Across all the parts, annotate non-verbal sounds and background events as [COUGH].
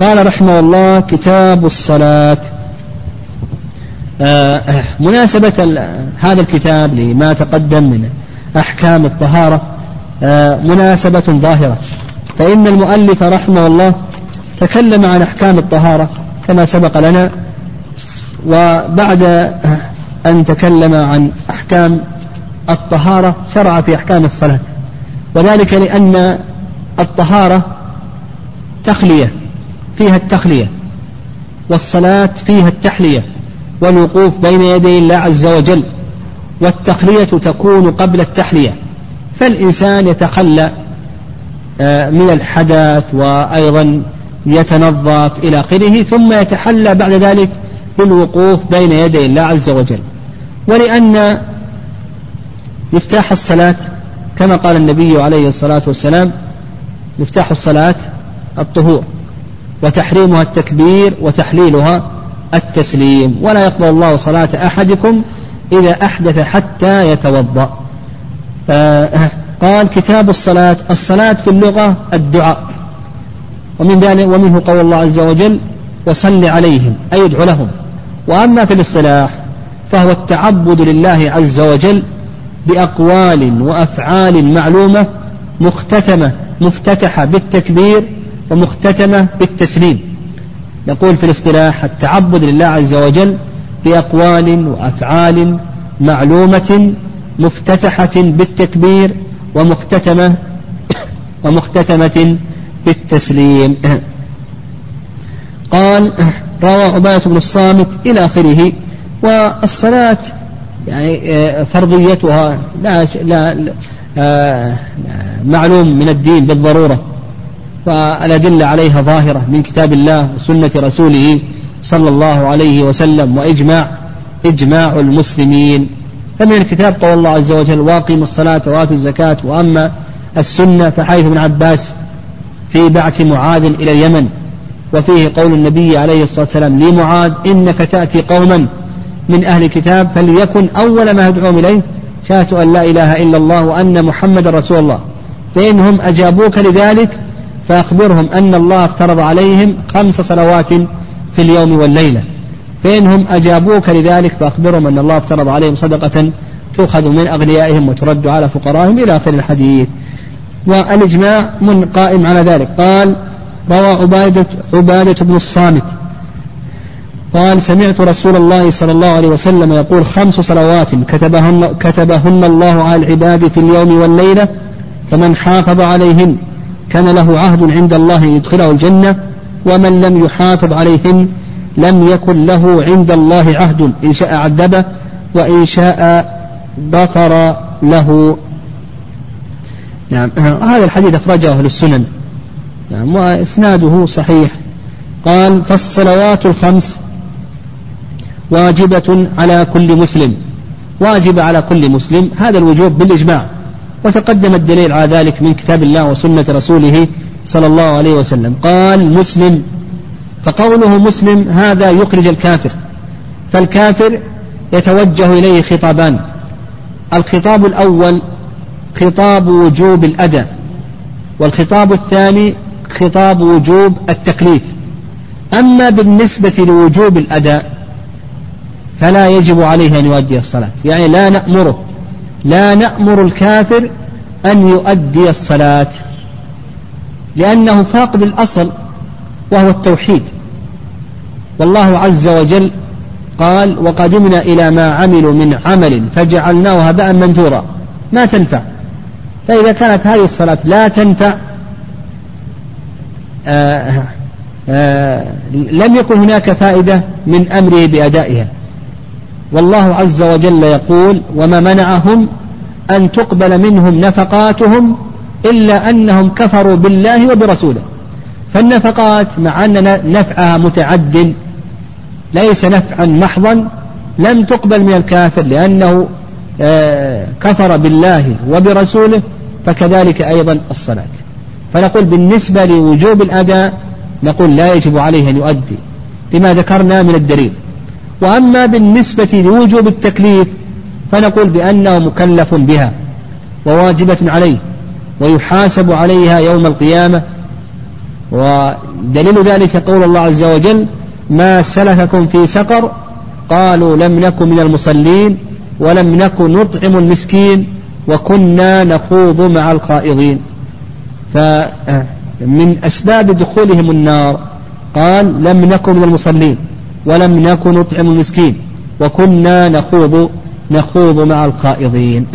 قال رحمه الله كتاب الصلاة. آه مناسبة هذا الكتاب لما تقدم من أحكام الطهارة آه مناسبة ظاهرة. فإن المؤلف رحمه الله تكلم عن أحكام الطهارة كما سبق لنا وبعد أن تكلم عن أحكام الطهارة شرع في أحكام الصلاة. وذلك لأن الطهارة تخلية. فيها التخلية والصلاة فيها التحلية والوقوف بين يدي الله عز وجل والتخلية تكون قبل التحلية. فالإنسان يتخلى آه، من الحدث وأيضا يتنظف إلى آخره ثم يتحلى بعد ذلك بالوقوف بين يدي الله عز وجل. ولأن مفتاح الصلاة كما قال النبي عليه الصلاة والسلام مفتاح الصلاة الطهور. وتحريمها التكبير وتحليلها التسليم. ولا يقبل الله صلاة أحدكم إذا أحدث حتى يتوضأ. آه قال كتاب الصلاة. الصلاة في اللغة الدعاء. ومن ذلك ومنه قول الله عز وجل وصل عليهم أي ادعو لهم. وأما في الاصطلاح فهو التعبد لله عز وجل بأقوال وأفعال معلومة مختتمة مفتتحة بالتكبير ومختتمة بالتسليم. نقول في الاصطلاح التعبد لله عز وجل بأقوال وأفعال معلومة مفتتحة بالتكبير ومختتمة [COUGHS] ومختتمة بالتسليم. [COUGHS] قال [COUGHS] روى عبادة بن الصامت إلى آخره والصلاة يعني آه، فرضيتها لا, لا آه، معلوم من الدين بالضرورة. والأدلة عليها ظاهرة من كتاب الله وسنة رسوله صلى الله عليه وسلم وإجماع إجماع المسلمين. فمن الكتاب قول الله عز وجل وأقيموا الصلاة وآتوا الزكاة وأما السنة فحيث ابن عباس في بعث معاذ إلى اليمن وفيه قول النبي عليه الصلاة والسلام لمعاذ إنك تأتي قوما من أهل الكتاب فليكن أول ما يدعوهم إليه شهادة أن لا إله إلا الله وأن محمد رسول الله فإنهم أجابوك لذلك فأخبرهم أن الله افترض عليهم خمس صلوات في اليوم والليلة. فإنهم أجابوك لذلك فأخبرهم أن الله افترض عليهم صدقة تؤخذ من أغنيائهم وترد على فقرائهم إلى آخر الحديث. والإجماع من قائم على ذلك. قال روى عبادة, عبادة بن الصامت. قال سمعت رسول الله صلى الله عليه وسلم يقول خمس صلوات كتبهن, كتبهن الله على العباد في اليوم والليلة فمن حافظ عليهن كان له عهد عند الله يدخله الجنة ومن لم يحافظ عليهن لم يكن له عند الله عهد إن شاء عذبه وإن شاء غفر له. نعم هذا الحديث أخرجه أهل السنن. نعم وإسناده صحيح. قال فالصلوات الخمس واجبة على كل مسلم. واجب على كل مسلم. هذا الوجوب بالإجماع. وتقدم الدليل على ذلك من كتاب الله وسنة رسوله صلى الله عليه وسلم. قال مسلم فقوله مسلم هذا يخرج الكافر فالكافر يتوجه إليه خطابان. الخطاب الأول خطاب وجوب الأداء والخطاب الثاني خطاب وجوب التكليف. أما بالنسبة لوجوب الأداء فلا يجب عليه أن يؤدي الصلاة يعني لا نأمره. لا نأمر الكافر أن يؤدي الصلاة لأنه فاقد الأصل وهو التوحيد. والله عز وجل قال وقدمنا إلى ما عملوا من عمل فجعلناه هباء منثورا. ما تنفع. فإذا كانت هذه الصلاة لا تنفع آه، آه، لم يكن هناك فائدة من أمره بأدائها. والله عز وجل يقول وما منعهم أن تقبل منهم نفقاتهم إلا أنهم كفروا بالله وبرسوله. فالنفقات مع أن نفعها متعد ليس نفعا محضا لم تقبل من الكافر لأنه آه، كفر بالله وبرسوله فكذلك أيضا الصلاة. فنقول بالنسبة لوجوب الأداء نقول لا يجب عليه أن يؤدي بما ذكرنا من الدليل. وأما بالنسبة لوجوب التكليف فنقول بأنه مكلف بها وواجبة عليه ويحاسب عليها يوم القيامة ودليل ذلك قول الله عز وجل ما سلككم في سقر قالوا لم نكن من المصلين ولم نكن نطعم المسكين وكنا نخوض مع الخائضين فمن أسباب دخولهم النار قال لم نكن من المصلين ولم نكن نطعم المسكين. وكنا نخوض نخوض مع الخائضين.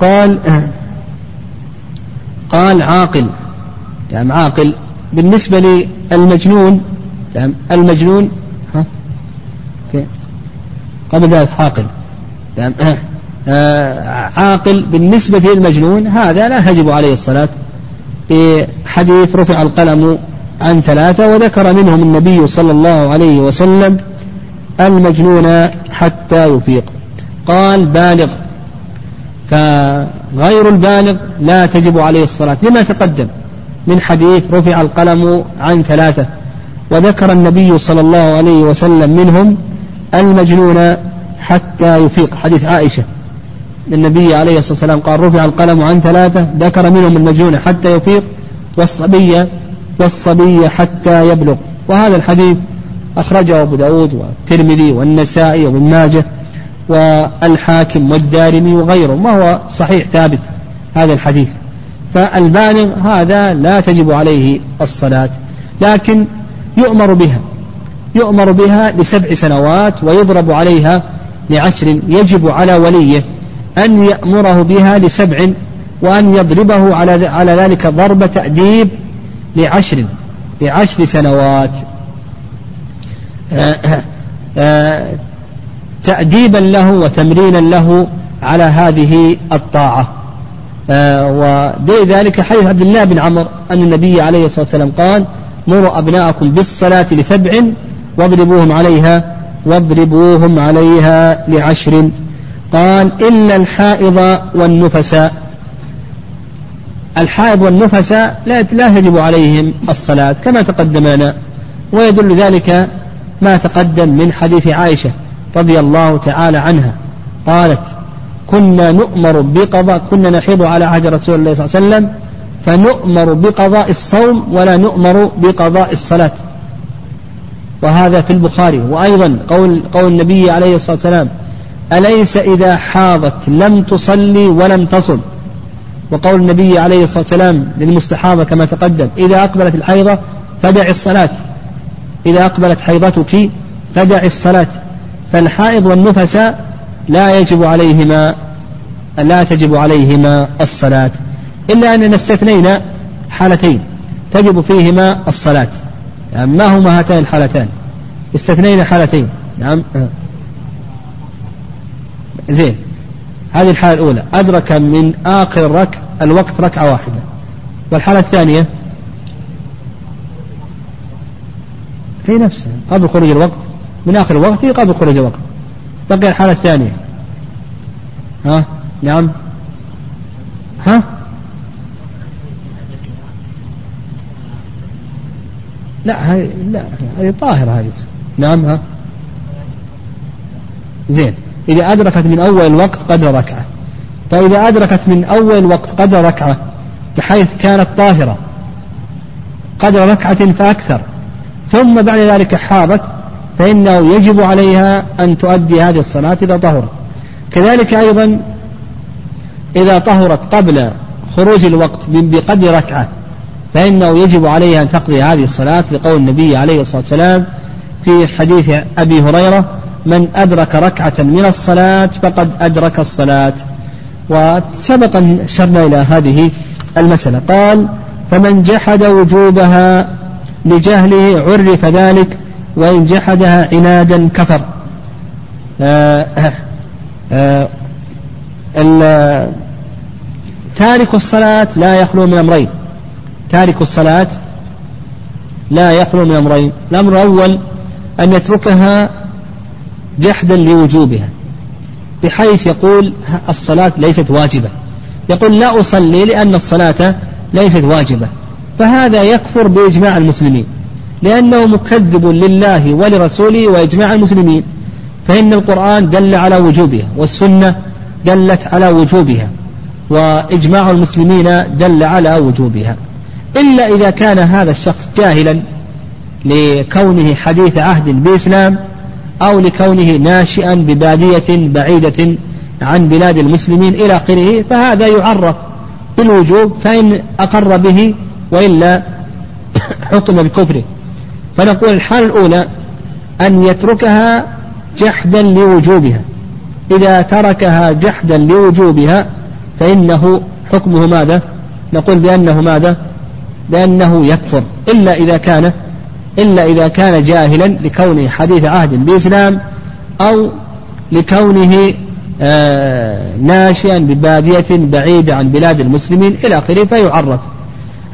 قال قال عاقل. يعني عاقل. بالنسبة للمجنون يعني المجنون ها؟ قبل ذلك عاقل. يعني عاقل بالنسبة للمجنون هذا لا تجب عليه الصلاة. بحديث رفع القلم عن ثلاثة وذكر منهم النبي صلى الله عليه وسلم المجنون حتى يفيق. قال بالغ. فغير البالغ لا تجب عليه الصلاة. لما تقدم؟ من حديث رفع القلم عن ثلاثة. وذكر النبي صلى الله عليه وسلم منهم المجنون حتى يفيق. حديث عائشة. النبي عليه الصلاة والسلام قال رفع القلم عن ثلاثة. ذكر منهم المجنون حتى يفيق. والصبي والصبي حتى يبلغ. وهذا الحديث أخرجه أبو داود والترمذي والنسائي وابن ماجه والحاكم والدارمي وغيره ما هو صحيح ثابت هذا الحديث. فالبالغ هذا لا تجب عليه الصلاة لكن يؤمر بها يؤمر بها لسبع سنوات ويضرب عليها لعشر. يجب على وليه أن يأمره بها لسبع وأن يضربه على على ذلك ضرب تأديب لعشر لعشر سنوات. آه، آه، آه، تأديبا له وتمرينا له على هذه الطاعة. ودليل ذلك حديث عبد الله بن عمر أن النبي عليه الصلاة والسلام قال مروا أبناءكم بالصلاة لسبع واضربوهم عليها واضربوهم عليها لعشر. قال إلا الحائض والنفساء الحائض والنفساء لا لا تجب عليهم الصلاة كما تقدم لنا ويدل ذلك ما تقدم من حديث عائشة رضي الله تعالى عنها. قالت كنا نؤمر بقضاء كنا نحيض على عهد رسول الله صلى الله عليه وسلم فنؤمر بقضاء الصوم ولا نؤمر بقضاء الصلاة. وهذا في البخاري. وأيضا قول قول النبي عليه الصلاة والسلام أليس إذا حاضت لم تصلي ولم تصم؟ وقول النبي عليه الصلاة والسلام للمستحاضة كما تقدم إذا أقبلت الحيضة فدع الصلاة. إذا أقبلت حيضتك فدع الصلاة. فالحائض والنفس لا يجب عليهما لا تجب عليهما الصلاة. إلا أننا استثنينا حالتين تجب فيهما الصلاة. يعني ما هما هاتان الحالتان؟ استثنينا حالتين. نعم زين. هذه الحالة الأولى. أدرك من آخر الركع الوقت ركعة واحدة. والحالة الثانية؟ في نفسها قبل خروج الوقت. من آخر الوقت قبل خروج الوقت. بقي الحالة الثانية. ها؟ نعم. ها؟ لا هذه لا هذه طاهرة هذه. نعم ها؟ زين. إذا أدركت من أول الوقت قدر ركعة. فإذا أدركت من أول الوقت قدر ركعة بحيث كانت طاهرة قدر ركعة فأكثر. ثم بعد ذلك حاضت فإنه يجب عليها أن تؤدي هذه الصلاة إذا طهرت. كذلك أيضا إذا طهرت قبل خروج الوقت بقدر ركعة فإنه يجب عليها أن تقضي هذه الصلاة لقول النبي عليه الصلاة والسلام في حديث أبي هريرة من أدرك ركعة من الصلاة فقد أدرك الصلاة. وسبق أشرنا إلى هذه المسألة. قال فمن جحد وجوبها لجهله عرف ذلك وإن جحدها عنادا كفر. آه، آآ آه، تارك الصلاة لا يخلو من أمرين. تارك الصلاة لا يخلو من أمرين. الأمر الأول أن يتركها جحدا لوجوبها بحيث يقول الصلاة ليست واجبة. يقول لا أصلي لأن الصلاة ليست واجبة. فهذا يكفر بإجماع المسلمين لأنه مكذب لله ولرسوله وإجماع المسلمين. فإن القرآن دل على وجوبها والسنة دلت على وجوبها وإجماع المسلمين دل على وجوبها. إلا إذا كان هذا الشخص جاهلا لكونه حديث عهد بإسلام أو لكونه ناشئا ببادية بعيدة عن بلاد المسلمين إلى آخره فهذا يعرف بالوجوب فإن أقر به وإلا [COUGHS] حكم بكفره فنقول الحالة الأولى أن يتركها جحدا لوجوبها إذا تركها جحدا لوجوبها فإنه حكمه ماذا؟ نقول بأنه ماذا؟ بأنه يكفر إلا إذا كان إلا إذا كان جاهلا لكونه حديث عهد بإسلام أو لكونه آه ناشئا ببادية بعيدة عن بلاد المسلمين إلى آخره فيعرف.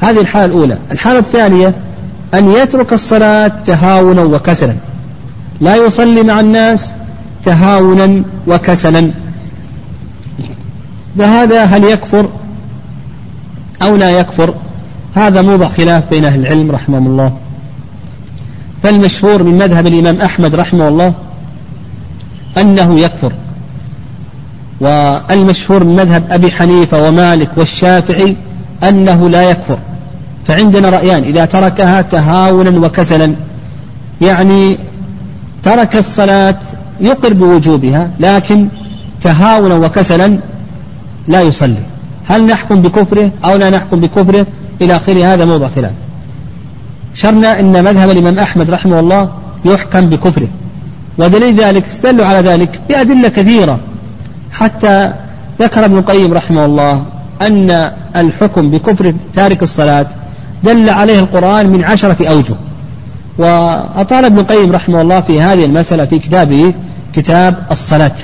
هذه الحالة الأولى. الحالة الثانية أن يترك الصلاة تهاونا وكسلا. لا يصلي مع الناس تهاونا وكسلا. فهذا هل يكفر أو لا يكفر؟ هذا موضع خلاف بين أهل العلم رحمهم الله. فالمشهور من مذهب الإمام أحمد رحمه الله أنه يكفر. والمشهور من مذهب أبي حنيفة ومالك والشافعي أنه لا يكفر. فعندنا رأيان إذا تركها تهاونا وكسلا. يعني ترك الصلاة يقر بوجوبها لكن تهاونا وكسلا لا يصلي. هل نحكم بكفره أو لا نحكم بكفره؟ إلى آخره هذا موضع خلاف. شرنا أن مذهب الإمام أحمد رحمه الله يحكم بكفره ودليل ذلك استدلوا على ذلك بأدلة كثيرة. حتى ذكر ابن القيم رحمه الله أن الحكم بكفر تارك الصلاة دل عليه القرآن من عشرة أوجه. وأطال ابن القيم رحمه الله في هذه المسألة في كتابه كتاب الصلاة.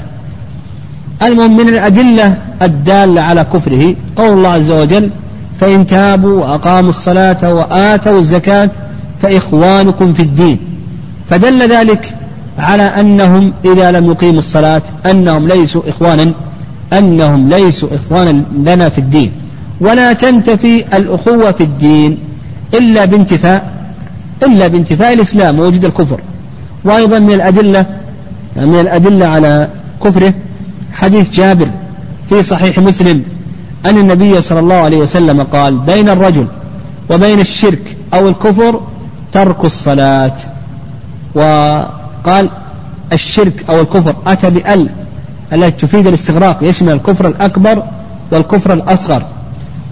المهم من الأدلة الدالة على كفره قول الله عز وجل فإن تابوا وأقاموا الصلاة وآتوا الزكاة فإخوانكم في الدين. فدل ذلك على أنهم إذا لم يقيموا الصلاة أنهم ليسوا إخوانا أنهم ليسوا إخوانا لنا في الدين. ولا تنتفي الأخوة في الدين إلا بانتفاء إلا بانتفاء الإسلام ووجود الكفر. وأيضا من الأدلة من الأدلة على كفره حديث جابر في صحيح مسلم أن النبي صلى الله عليه وسلم قال بين الرجل وبين الشرك أو الكفر ترك الصلاة. وقال الشرك أو الكفر أتى بأل التي تفيد الاستغراق يشمل الكفر الأكبر والكفر الأصغر.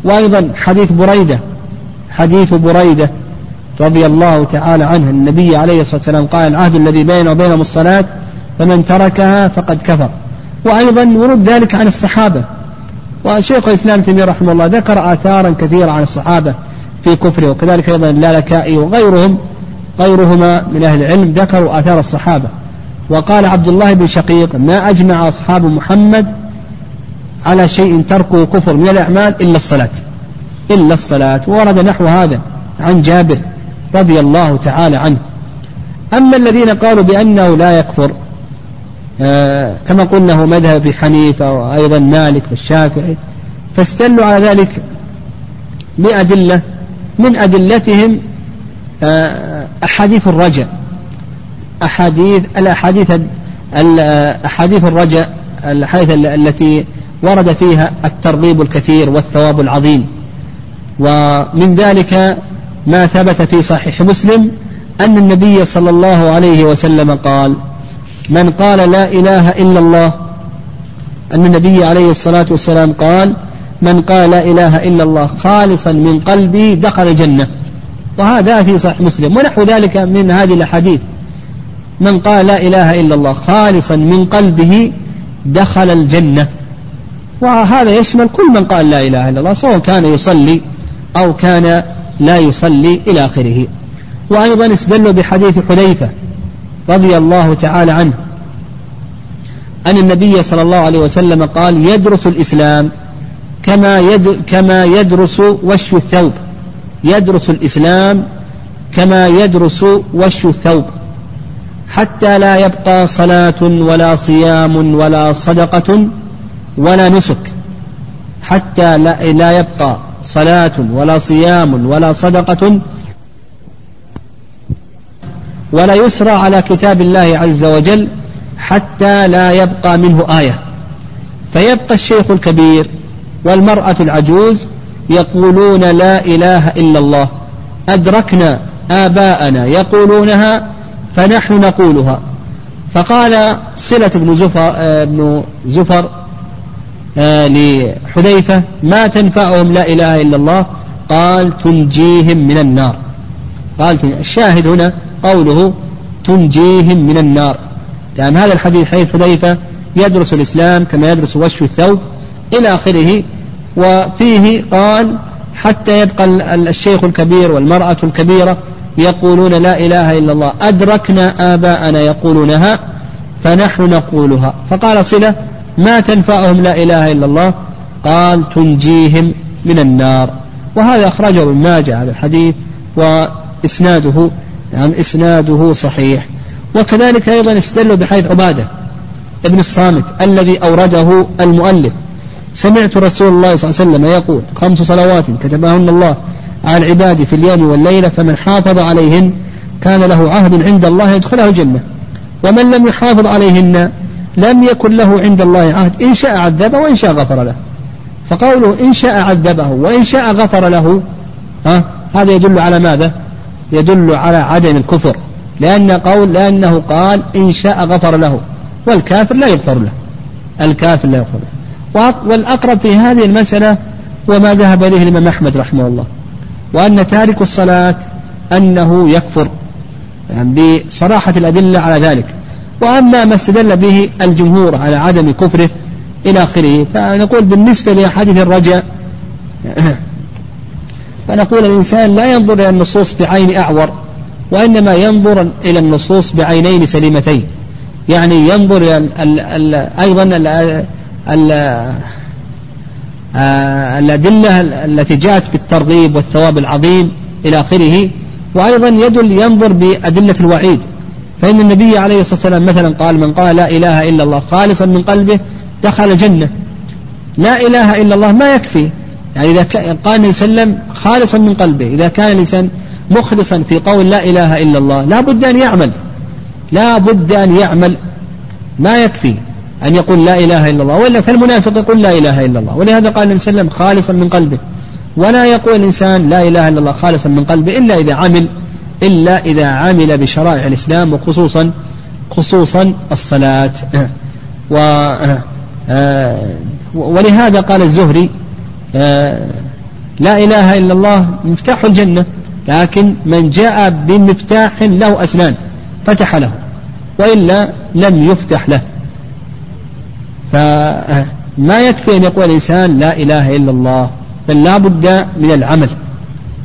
وأيضا حديث بريدة حديث بريدة رضي الله تعالى عنه النبي عليه الصلاة والسلام قال العهد الذي بينه وبينهم الصلاة فمن تركها فقد كفر. وأيضا ورد ذلك عن الصحابة وشيخ الإسلام تيمية رحمه الله ذكر آثارا كثيرة عن الصحابة في كفره وكذلك أيضا اللالكائي وغيرهم غيرهما من أهل العلم ذكروا آثار الصحابة. وقال عبد الله بن شقيق ما أجمع أصحاب محمد على شيء تركه كفر من الأعمال إلا الصلاة إلا الصلاة. ورد نحو هذا عن جابر رضي الله تعالى عنه. أما الذين قالوا بأنه لا يكفر كما قلنا هو مذهب أبي حنيفة وأيضا مالك والشافعي. فاستلوا على ذلك بأدلة من أدلتهم آه أحاديث الرجاء. أحاديث الأحاديث أحاديث الرجاء الأحاديث التي ورد فيها الترغيب الكثير والثواب العظيم. ومن ذلك ما ثبت في صحيح مسلم أن النبي صلى الله عليه وسلم قال من قال لا إله إلا الله أن النبي عليه الصلاة والسلام قال من قال لا إله إلا الله خالصا من قلبي دخل الجنة. وهذا في صحيح مسلم ونحو ذلك من هذه الأحاديث. من قال لا إله إلا الله خالصا من قلبه دخل الجنة. وهذا يشمل كل من قال لا إله إلا الله سواء كان يصلي أو كان لا يصلي إلى آخره. وأيضا استدلوا بحديث حذيفة رضي الله تعالى عنه. أن النبي صلى الله عليه وسلم قال يدرس الإسلام كما يد كما يدرس وش الثوب. يدرس الإسلام كما يدرس وش الثوب. حتى لا يبقى صلاة ولا صيام ولا صدقة ولا نسك. حتى لا, يبقى صلاة ولا صيام ولا صدقة ولا يسرى على كتاب الله عز وجل حتى لا يبقى منه آية. فيبقى الشيخ الكبير والمرأة العجوز يقولون لا إله إلا الله. أدركنا آباءنا يقولونها فنحن نقولها. فقال صلة بن زفر, آه، بن زفر آه، لحذيفة ما تنفعهم لا إله إلا الله؟ قال تنجيهم من النار. قال الشاهد هنا قوله تنجيهم من النار. لأن هذا الحديث حديث حذيفة يدرس الإسلام كما يدرس وش الثوب إلى آخره وفيه قال حتى يبقى الشيخ الكبير والمرأة الكبيرة يقولون لا إله إلا الله أدركنا آباءنا يقولونها فنحن نقولها. فقال صلة ما تنفعهم لا إله إلا الله؟ قال تنجيهم من النار. وهذا أخرجه ابن ماجه هذا الحديث وإسناده نعم إسناده صحيح. وكذلك أيضا استدلوا بحيث عبادة ابن الصامت الذي أورده المؤلف. سمعت رسول الله صلى الله عليه وسلم يقول خمس صلوات كتبهن الله على العباد في اليوم والليلة فمن حافظ عليهن كان له عهد عند الله يدخله الجنة. ومن لم يحافظ عليهن لم يكن له عند الله عهد إن شاء عذبه وإن شاء غفر له. فقوله إن شاء عذبه وإن شاء غفر له ها هذا يدل على ماذا؟ يدل على عدم الكفر لأن قول لأنه قال إن شاء غفر له والكافر لا يغفر له الكافر لا يغفر له. والأقرب في هذه المسألة وما ذهب إليه الإمام أحمد رحمه الله وأن تارك الصلاة أنه يكفر يعني بصراحة الأدلة على ذلك. وأما ما استدل به الجمهور على عدم كفره إلى آخره فنقول بالنسبة لأحاديث الرجاء فنقول الإنسان لا ينظر إلى النصوص بعين أعور وإنما ينظر إلى النصوص بعينين سليمتين. يعني ينظر إلى ال ال أيضا ال آه، الأدلة التي جاءت بالترغيب والثواب العظيم إلى آخره وأيضا يدل ينظر بأدلة الوعيد. فإن النبي عليه الصلاة والسلام مثلا قال من قال لا إله إلا الله خالصا من قلبه دخل الجنة لا إله إلا الله ما يكفي. يعني إذا قال النبي صلى الله عليه وسلم خالصا من قلبه إذا كان الإنسان مخلصا في قول لا إله إلا الله لا بد أن يعمل لا بد أن يعمل ما يكفي أن يقول لا إله إلا الله وإلا فالمنافق يقول لا إله إلا الله. ولهذا قال النبي صلى الله عليه وسلم خالصا من قلبه. ولا يقول الإنسان لا إله إلا الله خالصا من قلبه إلا إذا عمل إلا إذا عمل بشرائع الإسلام وخصوصا خصوصا الصلاة. [CLEARS THROAT] و [CLEARS THROAT] آه، ولهذا قال الزهري لا إله إلا الله مفتاح الجنة. لكن من جاء بمفتاح له أسنان فتح له. وإلا لم يفتح له. فما يكفي أن يقول الإنسان لا إله إلا الله بل لا بد من العمل.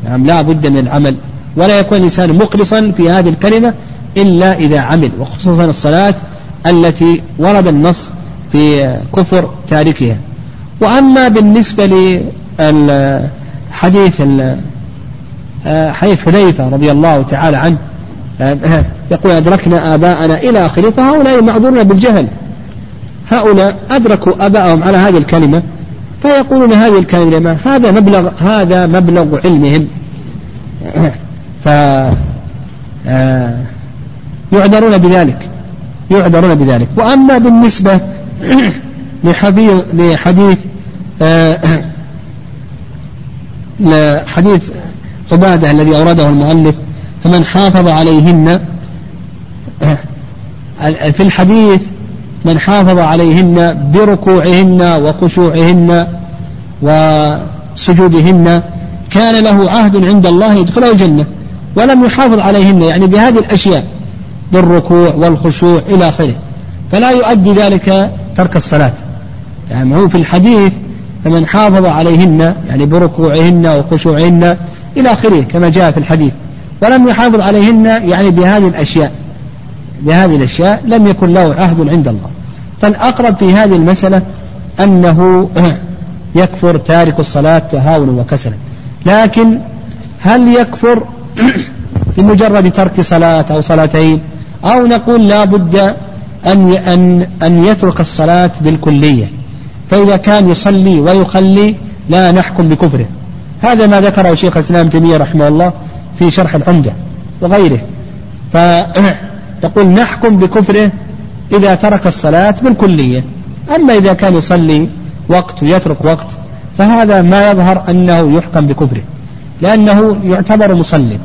نعم لا بد من العمل. ولا يكون الإنسان مخلصا في هذه الكلمة إلا إذا عمل وخصوصا الصلاة التي ورد النص في كفر تاركها. وأما بالنسبة للحديث حديث حذيفة رضي الله تعالى عنه يقول أدركنا آباءنا إلى آخره فهؤلاء معذورون بالجهل. هؤلاء أدركوا آباءهم على هذه الكلمة فيقولون هذه الكلمة هذا مبلغ هذا مبلغ علمهم. ف آه، يعذرون بذلك. يعذرون بذلك. وأما بالنسبة لحديث لحديث آه، [CLEARS THROAT] لحديث عبادة الذي أورده المؤلف فمن حافظ عليهن آه، في الحديث من حافظ عليهن بركوعهن وخشوعهن وسجودهن كان له عهد عند الله يدخله الجنة ولم يحافظ عليهن يعني بهذه الأشياء بالركوع والخشوع إلى آخره. فلا يؤدي ذلك ترك الصلاة. يعني هو في الحديث فمن حافظ عليهن يعني بركوعهن وخشوعهن إلى آخره كما جاء في الحديث. ولم يحافظ عليهن يعني بهذه الأشياء بهذه الأشياء لم يكن له عهد عند الله. فالأقرب في هذه المسألة أنه [COUGHS] يكفر تارك الصلاة تهاونا وكسلا. لكن هل يكفر [COUGHS] بمجرد ترك صلاة أو صلاتين؟ أو نقول لا بد أن أن أن يترك الصلاة بالكلية. فإذا كان يصلي ويخلي لا نحكم بكفره. هذا ما ذكره شيخ الإسلام تيمية رحمه الله في شرح العمدة وغيره. فيقول [CLEARS THROAT] نحكم بكفره إذا ترك الصلاة بالكلية. أما إذا كان يصلي وقت ويترك وقت فهذا ما يظهر أنه يحكم بكفره. لأنه يعتبر مصلي.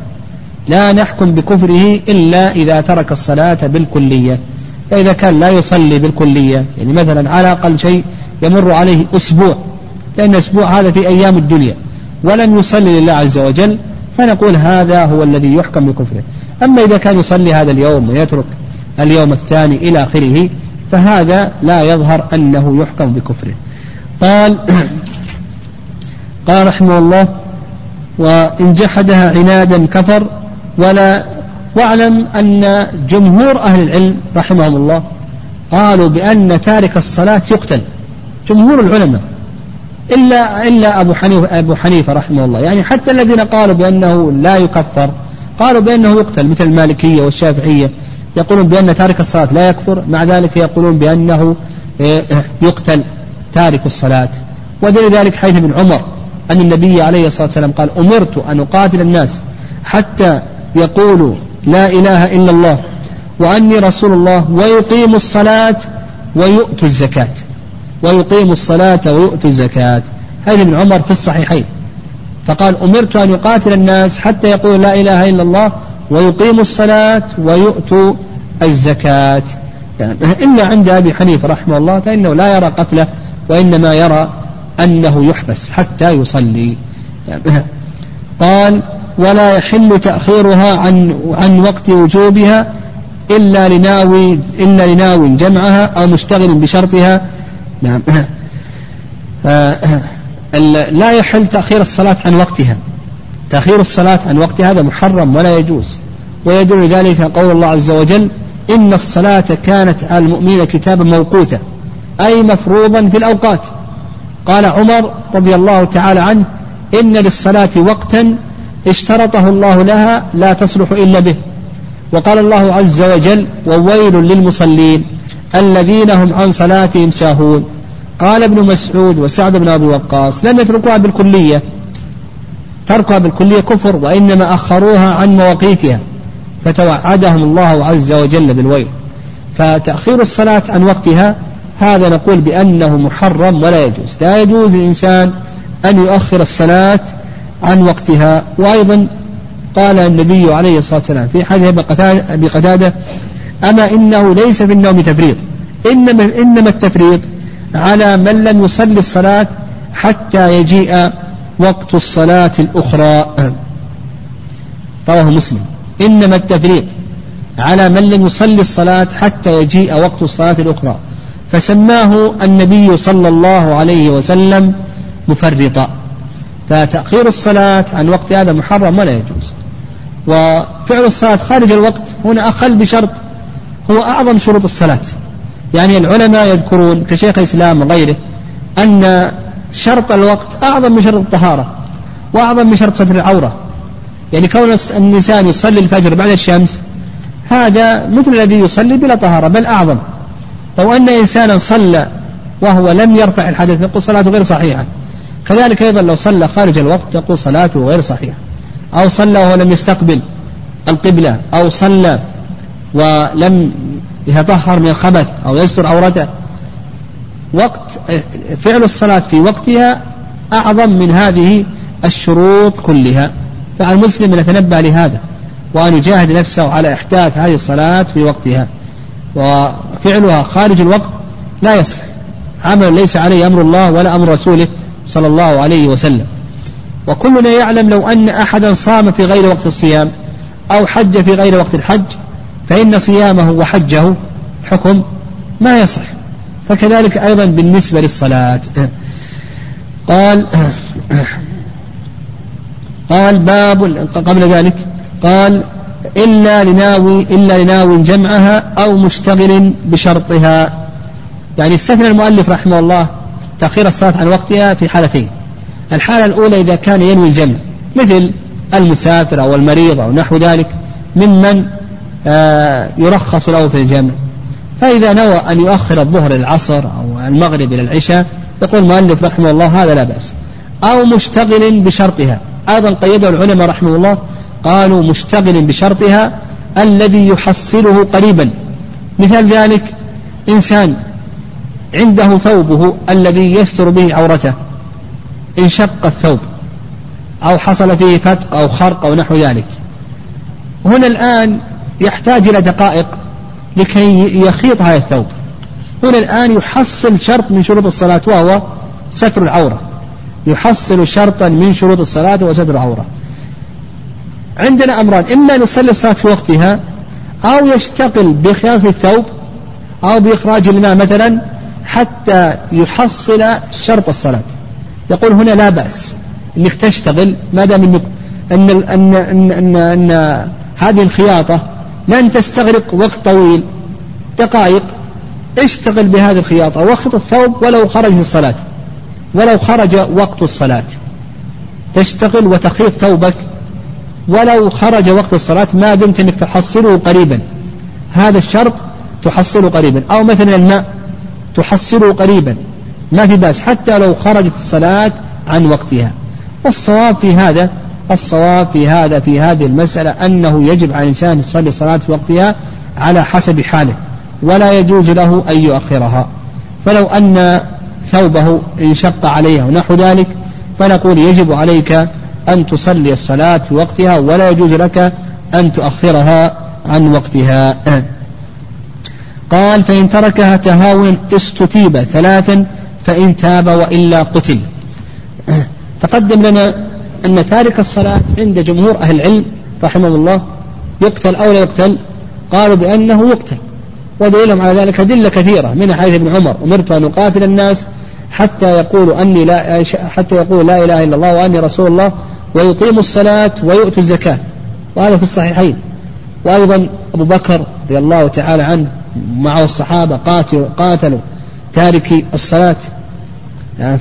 لا نحكم بكفره إلا إذا ترك الصلاة بالكلية. فإذا كان لا يصلي بالكلية يعني مثلا على أقل شيء يمر عليه أسبوع لأن أسبوع هذا في أيام الدنيا. ولم يصلي لله عز وجل فنقول هذا هو الذي يحكم بكفره. أما إذا كان يصلي هذا اليوم ويترك اليوم الثاني إلى آخره فهذا لا يظهر أنه يحكم بكفره. قال [CLEARS THROAT] قال رحمه الله وإن جحدها عنادا كفر ولا واعلم أن جمهور أهل العلم رحمهم الله قالوا بأن تارك الصلاة يقتل. جمهور العلماء إلا إلا أبو حنيفة أبو حنيفة رحمه الله. يعني حتى الذين قالوا بأنه لا يكفر قالوا بأنه يقتل مثل المالكية والشافعية يقولون بأن تارك الصلاة لا يكفر مع ذلك يقولون بأنه إيه، يقتل تارك الصلاة. ودليل ذلك حيث ابن عمر أن النبي عليه الصلاة والسلام قال أمرت أن أقاتل الناس حتى يقولوا لا إله إلا الله وأني رسول الله ويقيم الصلاة ويؤتوا الزكاة. ويقيم الصلاة ويؤتوا الزكاة. هذه ابن عمر في الصحيحين. فقال أمرت أن يقاتل الناس حتى يقولوا لا إله إلا الله ويقيموا الصلاة ويؤتوا الزكاة. يعني إلا عند أبي حنيفة رحمه الله فإنه لا يرى قتله وإنما يرى أنه يحبس حتى يصلي. يعني قال ولا يحل تأخيرها عن عن وقت وجوبها إلا لناوي إلا لناوي جمعها أو مشتغل بشرطها نعم. لا يحل تأخير الصلاة عن وقتها. تأخير الصلاة عن وقتها هذا محرم ولا يجوز. ويدل ذلك قول الله عز وجل إن الصلاة كانت على المؤمنين كتابا موقوتا أي مفروضا في الأوقات. قال عمر رضي الله تعالى عنه إن للصلاة وقتا اشترطه الله لها لا تصلح إلا به. وقال الله عز وجل وويل للمصلين. الذين هم عن صلاتهم ساهون. قال ابن مسعود وسعد بن أبي وقاص لم يتركوها بالكلية. تركها بالكلية كفر وإنما أخروها عن مواقيتها فتوعدهم الله عز وجل بالويل. فتأخير الصلاة عن وقتها هذا نقول بأنه محرم ولا يجوز. لا يجوز للإنسان أن يؤخر الصلاة عن وقتها. وأيضا قال النبي عليه الصلاة والسلام في حديث أبي قتادة أما إنه ليس في النوم تفريط. إنما, إنما التفريط على من لم يصلي الصلاة حتى يجيء وقت الصلاة الأخرى. رواه مسلم. إنما التفريط على من لم يصلي الصلاة حتى يجيء وقت الصلاة الأخرى. فسماه النبي صلى الله عليه وسلم مفرطا. فتأخير الصلاة عن وقت هذا محرم ولا يجوز. وفعل الصلاة خارج الوقت هنا أقل بشرط هو أعظم شروط الصلاة. يعني العلماء يذكرون كشيخ الإسلام وغيره أن شرط الوقت أعظم من شرط الطهارة وأعظم من شرط ستر العورة. يعني كون الإنسان يصلي الفجر بعد الشمس هذا مثل الذي يصلي بلا طهارة بل أعظم. لو أن إنسانا صلى وهو لم يرفع الحدث نقول صلاته غير صحيحة. كذلك أيضا لو صلى خارج الوقت تقول صلاته غير صحيحة. أو صلى وهو لم يستقبل القبلة أو صلى ولم يتطهر من الخبث أو يستر عورته وقت فعل الصلاة في وقتها أعظم من هذه الشروط كلها. فعلى المسلم أن يتنبه لهذا وأن يجاهد نفسه على إحداث هذه الصلاة في وقتها. وفعلها خارج الوقت لا يصح. عمل ليس عليه أمر الله ولا أمر رسوله صلى الله عليه وسلم. وكلنا يعلم لو أن أحدا صام في غير وقت الصيام أو حج في غير وقت الحج فإن صيامه وحجه حكم ما يصح. فكذلك أيضا بالنسبة للصلاة. قال قال باب قبل ذلك قال إلا لناوي إلا لناوي جمعها أو مشتغل بشرطها. يعني استثنى المؤلف رحمه الله تأخير الصلاة عن وقتها في حالتين. الحالة الأولى إذا كان ينوي الجمع مثل المسافر أو المريض أو نحو ذلك ممن يرخص له في الجمع. فإذا نوى أن يؤخر الظهر إلى العصر أو المغرب إلى العشاء يقول المؤلف رحمه الله هذا لا بأس. أو مشتغل بشرطها. أيضا قيده العلماء رحمه الله قالوا مشتغل بشرطها الذي يحصله قريبا. مثال ذلك إنسان عنده ثوبه الذي يستر به عورته. انشق الثوب أو حصل فيه فتق أو خرق أو نحو ذلك. هنا الآن يحتاج إلى دقائق لكي يخيط هذا الثوب. هنا الآن يحصل شرط من شروط الصلاة وهو ستر العورة. يحصل شرطا من شروط الصلاة وستر العورة. عندنا أمران إما نصلي الصلاة في وقتها أو يشتغل بخياطة الثوب أو بإخراج الماء مثلا حتى يحصل شرط الصلاة. يقول هنا لا بأس أنك تشتغل ما دام أنك أن, أن, أن, أن, هذه الخياطة لن تستغرق وقت طويل. دقائق. اشتغل بهذه الخياطة. واخط الثوب ولو خرج الصلاة. ولو خرج وقت الصلاة. تشتغل وتخيط ثوبك. ولو خرج وقت الصلاة ما دمت أنك تحصله قريبا. هذا الشرط تحصله قريبا. أو مثلا الماء تحصله قريبا. ما في بأس. حتى لو خرجت الصلاة عن وقتها. والصواب في هذا الصواب في هذا في هذه المسألة أنه يجب على الإنسان يصلي الصلاة في وقتها على حسب حاله ولا يجوز له أن يؤخرها. فلو أن ثوبه انشق عليه ونحو ذلك فنقول يجب عليك أن تصلي الصلاة في وقتها ولا يجوز لك أن تؤخرها عن وقتها. [CLEARS THROAT] قال فإن تركها تهاون استتيب ثلاثا فإن تاب وإلا قتل. [CLEARS THROAT] تقدم لنا أن تارك الصلاة عند جمهور أهل العلم رحمه الله يقتل أو لا يقتل قالوا بأنه يقتل. ودليلهم على ذلك أدلة كثيرة من حديث ابن عمر أمرت أن أقاتل الناس حتى يقولوا أني لا حتى يقولوا لا إله إلا الله وأني رسول الله ويقيموا الصلاة ويؤتوا الزكاة. وهذا في الصحيحين. وأيضا أبو بكر رضي الله تعالى عنه معه الصحابة قاتلوا, قاتلوا تاركي الصلاة. يعني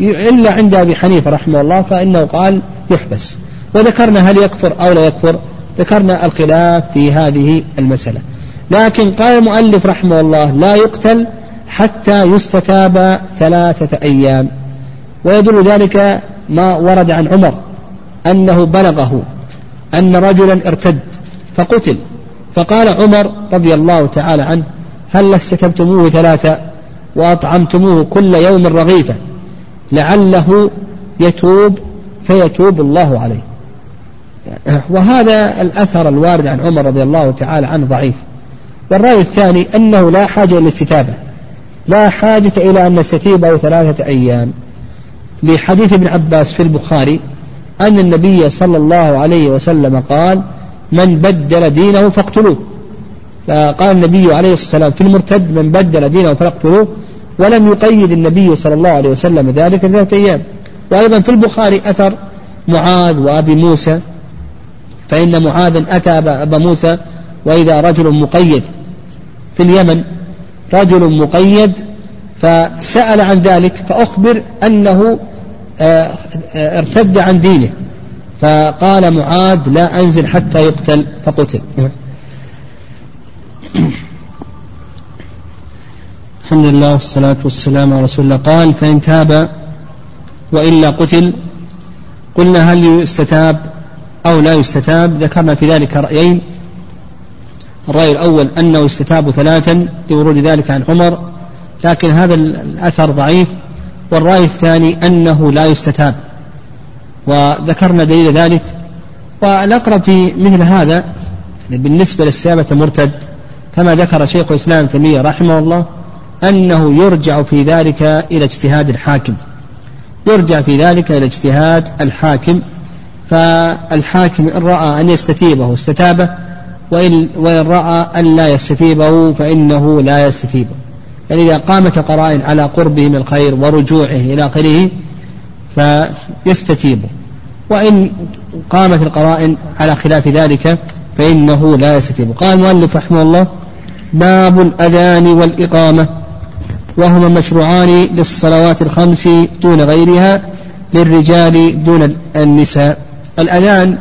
فإلا عند أبي حنيفة رحمه الله فإنه قال يحبس. وذكرنا هل يكفر أو لا يكفر ذكرنا الخلاف في هذه المسألة. لكن قال المؤلف رحمه الله لا يقتل حتى يستتاب ثلاثة أيام. ويدل ذلك ما ورد عن عمر أنه بلغه أن رجلا ارتد فقتل. فقال عمر رضي الله تعالى عنه هل استتبتموه ثلاثة وأطعمتموه كل يوم رغيفة؟ لعله يتوب فيتوب الله عليه. وهذا الأثر الوارد عن عمر رضي الله تعالى عنه ضعيف. والرأي الثاني أنه لا حاجة إلى الاستتابة. لا حاجة إلى أن نستتيبه ثلاثة أيام. لحديث ابن عباس في البخاري أن النبي صلى الله عليه وسلم قال من بدل دينه فاقتلوه. فقال النبي عليه الصلاة والسلام في المرتد من بدل دينه فاقتلوه. ولم يقيد النبي صلى الله عليه وسلم ذلك ثلاثة أيام. وأيضا في البخاري أثر معاذ وأبي موسى فإن معاذ أتى أبا موسى وإذا رجل مقيد. في اليمن رجل مقيد فسأل عن ذلك فأخبر أنه آه، آه، ارتد عن دينه. فقال معاذ لا أنزل حتى يقتل فقتل. الحمد لله والصلاة والسلام على رسول الله. قال فإن تاب وإلا قتل قلنا هل يستتاب أو لا يستتاب؟ ذكرنا في ذلك رأيين. الرأي الأول أنه يستتاب ثلاثا لورود ذلك عن عمر لكن هذا الأثر ضعيف. والرأي الثاني أنه لا يستتاب وذكرنا دليل ذلك. والأقرب في مثل هذا بالنسبة للسيابة المرتد كما ذكر شيخ الإسلام تيمية رحمه الله أنه يرجع في ذلك إلى اجتهاد الحاكم. يرجع في ذلك إلى اجتهاد الحاكم. فالحاكم إن رأى أن يستتيبه استتابه وإن, وإن رأى أن لا يستتيبه فإنه لا يستتيبه. يعني إذا قامت قرائن على قربه من الخير ورجوعه إلى آخره فيستتيبه وإن قامت القرائن على خلاف ذلك فإنه لا يستتيب. قال المؤلف رحمه الله باب الأذان والإقامة وهما مشروعان للصلوات الخمس دون غيرها للرجال دون النساء. الأذان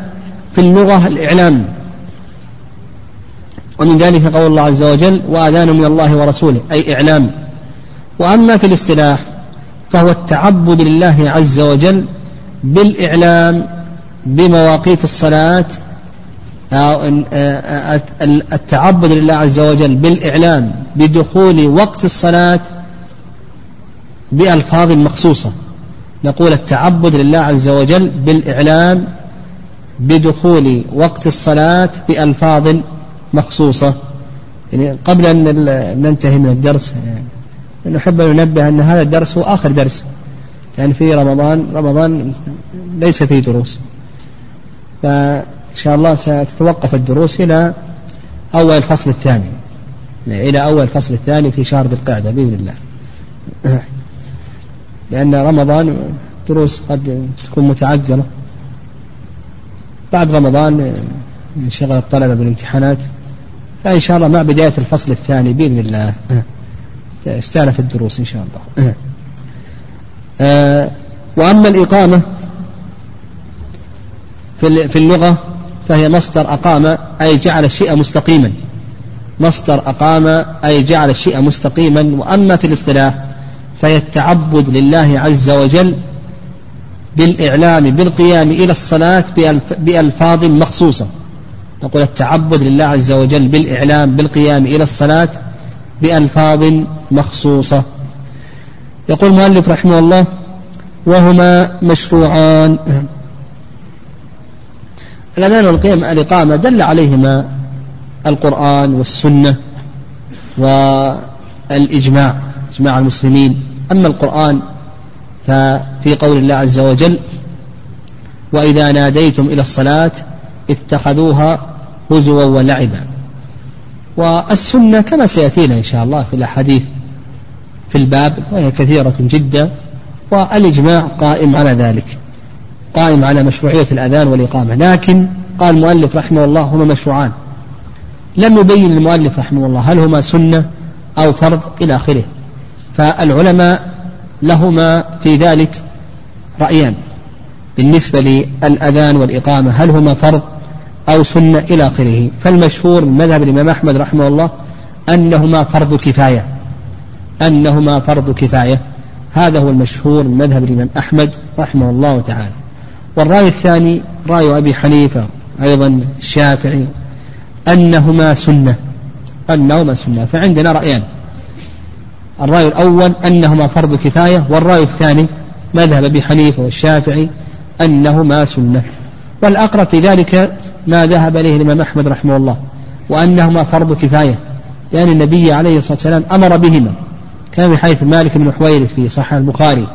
في اللغة الإعلام. ومن ذلك قول الله عز وجل وأذان من الله ورسوله أي إعلام. وأما في الاصطلاح فهو التعبد لله عز وجل بالإعلام بمواقيت الصلاة التعبد لله عز وجل بالإعلام بدخول وقت الصلاة بألفاظ مخصوصة. نقول التعبد لله عز وجل بالإعلام بدخول وقت الصلاة بألفاظ مخصوصة. يعني قبل أن ننتهي من الدرس نحب أن ننبه أن هذا الدرس هو آخر درس. يعني في رمضان رمضان ليس فيه دروس. فإن شاء الله ستتوقف الدروس إلى أول الفصل الثاني. إلى أول الفصل الثاني في شهر ذي القعدة بإذن الله. لأن رمضان دروس قد تكون متعذرة بعد رمضان انشغل الطلبة بالامتحانات فإن شاء الله مع بداية الفصل الثاني بإذن الله. استأنف الدروس إن شاء الله. وأما الإقامة في اللغة فهي مصدر أقام أي جعل الشيء مستقيما. مصدر أقام أي جعل الشيء مستقيما. وأما في الاصطلاح فهي التعبد لله عز وجل بالإعلام بالقيام إلى الصلاة بألفاظ مخصوصة. نقول التعبد لله عز وجل بالإعلام بالقيام إلى الصلاة بألفاظ مخصوصة. يقول المؤلف رحمه الله وهما مشروعان. الأذان والقيام الإقامة دل عليهما القرآن والسنة والإجماع إجماع المسلمين. أما القرآن ففي قول الله عز وجل وإذا ناديتم إلى الصلاة اتخذوها هزوا ولعبا. والسنة كما سيأتينا إن شاء الله في الأحاديث في الباب وهي كثيرة جدا والإجماع قائم على ذلك قائم على مشروعية الأذان والإقامة. لكن قال المؤلف رحمه الله هما مشروعان. لم يبين المؤلف رحمه الله هل هما سنة أو فرض إلى آخره. فالعلماء لهما في ذلك رأيان. بالنسبة للأذان والإقامة هل هما فرض أو سنة إلى آخره؟ فالمشهور من مذهب الإمام أحمد رحمه الله أنهما فرض كفاية. أنهما فرض كفاية. هذا هو المشهور من مذهب الإمام أحمد رحمه الله تعالى. والرأي الثاني رأي أبي حنيفة أيضا الشافعي أنهما سنة. أنهما سنة. فعندنا رأيان. الرأي الأول أنهما فرض كفاية والرأي الثاني مذهب أبي حنيفة والشافعي أنهما سنة. والأقرب في ذلك ما ذهب إليه الإمام أحمد رحمه الله وأنهما فرض كفاية لأن النبي عليه الصلاة والسلام أمر بهما كان في حيث مالك بن حويرث في صحيح البخاري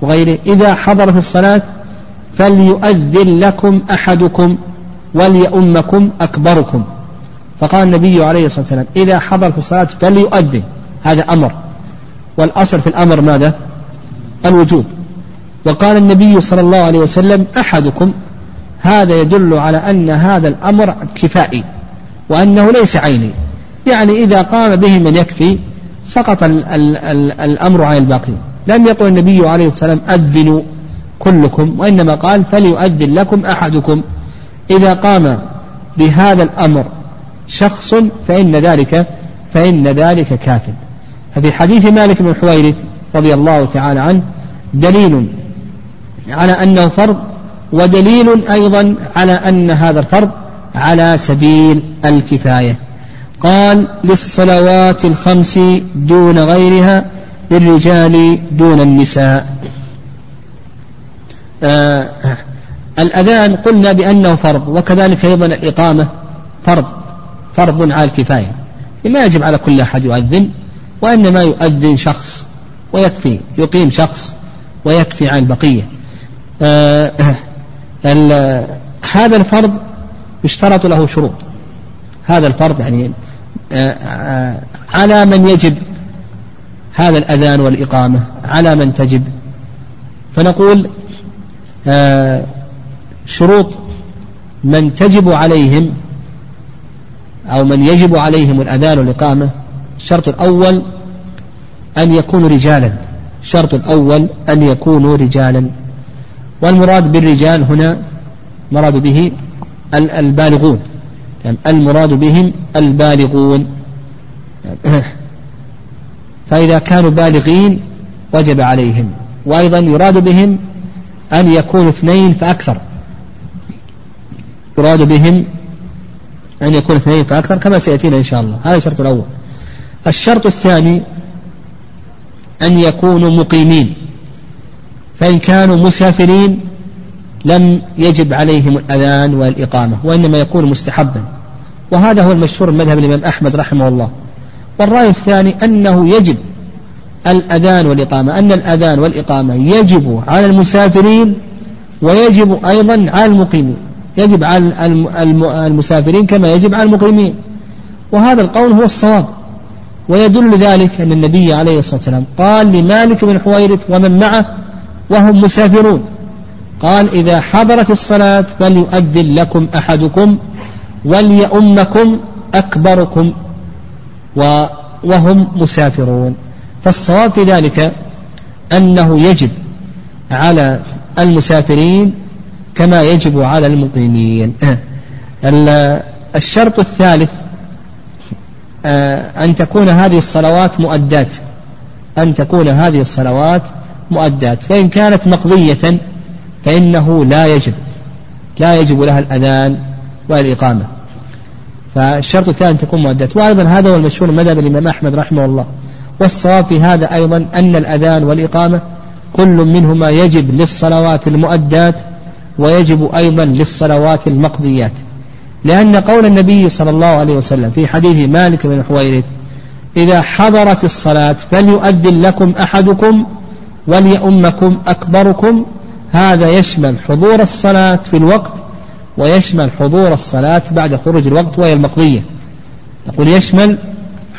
وغيره إذا حضرت الصلاة فليؤذن لكم أحدكم وليؤمكم أكبركم. فقال النبي عليه الصلاة والسلام إذا حضرت الصلاة فليؤذن هذا أمر. والأصل في الأمر ماذا؟ الوجوب. وقال النبي صلى الله عليه وسلم أحدكم هذا يدل على أن هذا الأمر كفائي وأنه ليس عيني. يعني إذا قام به من يكفي سقط ال ال ال الأمر عن الباقين. لم يقل النبي عليه الصلاة والسلام أذنوا كلكم وإنما قال فليؤذن لكم أحدكم. إذا قام بهذا الأمر شخص فإن ذلك فإن ذلك كاف. ففي حديث مالك بن حويرث رضي الله تعالى عنه دليل على أنه فرض ودليل أيضا على أن هذا الفرض على سبيل الكفاية. قال للصلوات الخمس دون غيرها للرجال دون النساء. آه الأذان قلنا بأنه فرض وكذلك أيضا الإقامة فرض فرض على الكفاية. ما يجب على كل أحد يؤذن وإنما يؤذن شخص ويكفي يقيم شخص ويكفي عن البقية آه هذا الفرض يشترط له شروط. هذا الفرض يعني آه، آه، على من يجب هذا الأذان والإقامة على من تجب. فنقول شروط من تجب عليهم أو من يجب عليهم الأذان والإقامة الشرط الأول أن يكونوا رجالا. الشرط الأول أن يكونوا رجالا. والمراد بالرجال هنا مراد به البالغون. يعني المراد بهم البالغون. [COUGHS] فإذا كانوا بالغين وجب عليهم. وأيضا يراد بهم أن يكونوا اثنين فأكثر. يراد بهم أن يكون اثنين فأكثر كما سيأتينا إن شاء الله. هذا الشرط الأول. الشرط الثاني أن يكونوا مقيمين. فإن كانوا مسافرين لم يجب عليهم الأذان والإقامة وإنما يكون مستحبا. وهذا هو المشهور مذهب الإمام أحمد رحمه الله. والرأي الثاني أنه يجب الأذان والإقامة أن الأذان والإقامة يجب على المسافرين ويجب أيضا على المقيمين. يجب على المسافرين كما يجب على المقيمين. وهذا القول هو الصواب. ويدل ذلك أن النبي عليه الصلاة والسلام قال لمالك بن حويرث ومن معه وهم مسافرون. قال إذا حضرت الصلاة فليؤذن لكم أحدكم وليؤمكم أكبركم وهم مسافرون. فالصواب في ذلك أنه يجب على المسافرين كما يجب على المقيمين. الشرط الثالث أن تكون هذه الصلوات مؤدات. أن تكون هذه الصلوات مؤدات. فإن كانت مقضية فإنه لا يجب لا يجب لها الأذان والإقامة فالشرط الثاني أن تكون مؤدات. وأيضا هذا هو المشهور مذهب الإمام أحمد رحمه الله. والصواب في هذا أيضا أن الأذان والإقامة كل منهما يجب للصلوات المؤدات ويجب أيضا للصلوات المقضيات. لأن قول النبي صلى الله عليه وسلم في حديث مالك بن حويرث إذا حضرت الصلاة فليؤذن لكم أحدكم وليؤمكم أكبركم. هذا يشمل حضور الصلاة في الوقت ويشمل حضور الصلاة بعد خروج الوقت وهي المقضية. نقول يشمل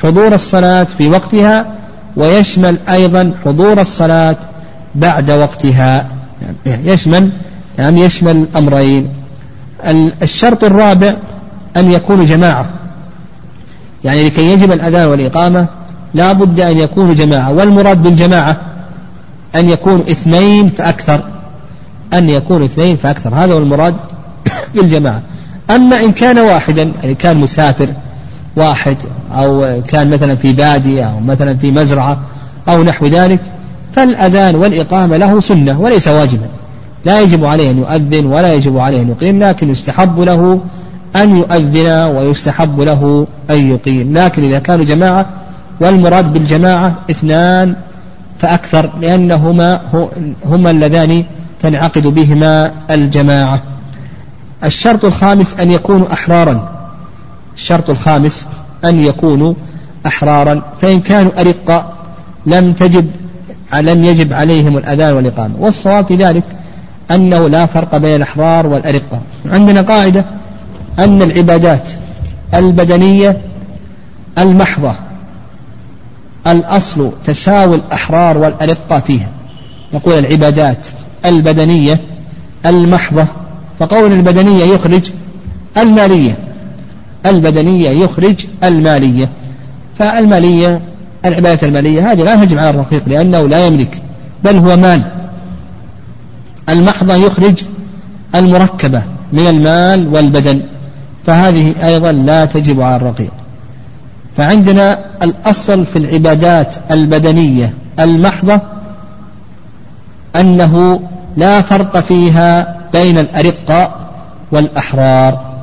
حضور الصلاة في وقتها ويشمل أيضا حضور الصلاة بعد وقتها. يعني يشمل يعني يشمل الأمرين الشرط الرابع أن يكون جماعة. يعني لكي يجب الأذان والإقامة لا بد أن يكونوا جماعة. والمراد بالجماعة أن يكون اثنين فأكثر. أن يكون اثنين فأكثر. هذا هو المراد [COUGHS] بالجماعة. أما إن كان واحدا يعني كان مسافر واحد أو كان مثلا في بادية أو مثلا في مزرعة أو نحو ذلك فالأذان والإقامة له سنة وليس واجبا. لا يجب عليه أن يؤذن ولا يجب عليه أن يقيم لكن يستحب له أن يؤذن ويستحب له أن يقيم. لكن إذا كانوا جماعة والمراد بالجماعة اثنان فأكثر لأنهما هما اللذان تنعقد بهما الجماعة. الشرط الخامس أن يكونوا أحرارا. الشرط الخامس أن يكونوا أحرارا. فإن كانوا أرقا لم تجب لم يجب عليهم الأذان والإقامة. والصواب في ذلك أنه لا فرق بين الأحرار والأرقة. عندنا قاعدة أن العبادات البدنية المحضة الأصل تساوي الأحرار والأرقة فيها. نقول العبادات البدنية المحضة فقول البدنية يخرج المالية. البدنية يخرج المالية. فالمالية العبادة المالية هذه لا تجب على الرقيق لأنه لا يملك بل هو مال. المحضة يخرج المركبة من المال والبدن فهذه أيضا لا تجب على الرقيق. فعندنا الأصل في العبادات البدنية المحضة أنه لا فرق فيها بين الأرقاء والأحرار.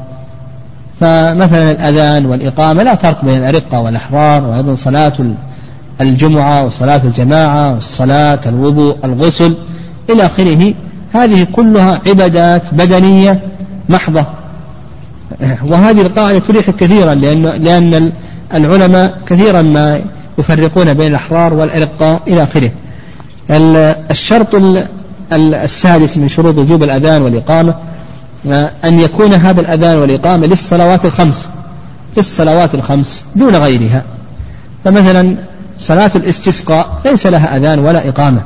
فمثلا الأذان والإقامة لا فرق بين الأرقة والأحرار وأيضا صلاة الجمعة وصلاة الجماعة والصلاة الوضوء الغسل إلى آخره هذه كلها عبادات بدنية محضة. وهذه القاعدة تريح كثيرا لأن لأن العلماء كثيرا ما يفرقون بين الأحرار والأرقاء إلى آخره. الشرط السادس من شروط وجوب الأذان والإقامة أن يكون هذا الأذان والإقامة للصلوات الخمس للصلوات الخمس دون غيرها. فمثلا صلاة الاستسقاء ليس لها أذان ولا إقامة.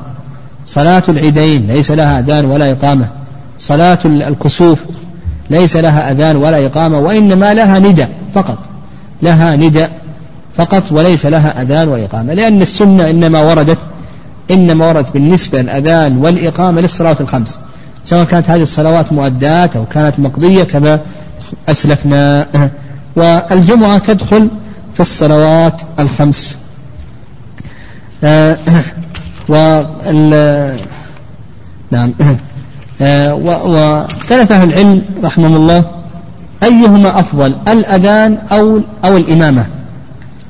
صلاة العيدين ليس لها أذان ولا إقامة. صلاة الكسوف ليس لها أذان ولا إقامة وإنما لها ندى فقط. لها ندى فقط وليس لها أذان ولا إقامة. لأن السنة إنما وردت إنما وردت بالنسبة للأذان والإقامة للصلاة الخمس. سواء كانت هذه الصلوات مؤدات أو كانت مقضية كما أسلفنا. [CLEARS THROAT] والجمعة تدخل في الصلوات الخمس. [CLEARS THROAT] آه، وال نعم. آه، واختلف أهل العلم رحمهم الله أيهما أفضل الأذان أو أو الإمامة؟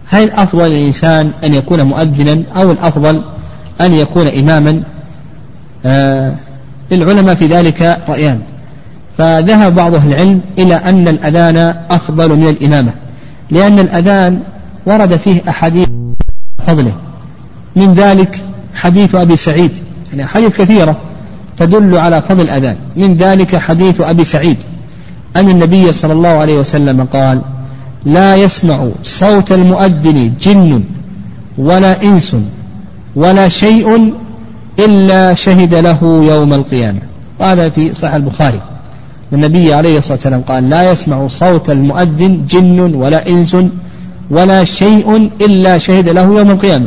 هل الأفضل للإنسان أن يكون مؤذنا أو الأفضل أن يكون إماما؟ آه للعلماء في ذلك رأيان. فذهب بعض أهل العلم إلى أن الأذان أفضل من الإمامة لأن الأذان ورد فيه أحاديث فضله. من ذلك حديث أبي سعيد. يعني أحاديث كثيرة تدل على فضل الأذان. من ذلك حديث أبي سعيد. أن النبي صلى الله عليه وسلم قال لا يسمع صوت المؤذن جن ولا إنس ولا شيء إلا شهد له يوم القيامة. وهذا في صحيح البخاري. النبي عليه الصلاة والسلام قال لا يسمع صوت المؤذن جن ولا إنس ولا شيء إلا شهد له يوم القيامة.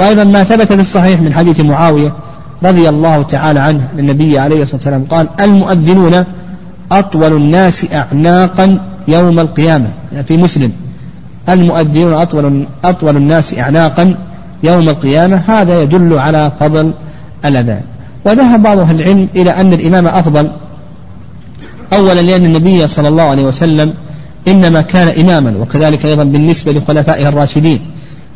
وأيضا ما ثبت في الصحيح من حديث معاوية رضي الله تعالى عنه النبي عليه الصلاة والسلام قال المؤذنون أطول الناس أعناقا يوم القيامة. يعني في مسلم المؤذنون أطول, أطول الناس أعناقا يوم القيامة. هذا يدل على فضل الأذان. وذهب بعض أهل العلم إلى أن الإمام أفضل أولا لأن النبي صلى الله عليه وسلم إنما كان إماما وكذلك أيضا بالنسبة لخلفائه الراشدين.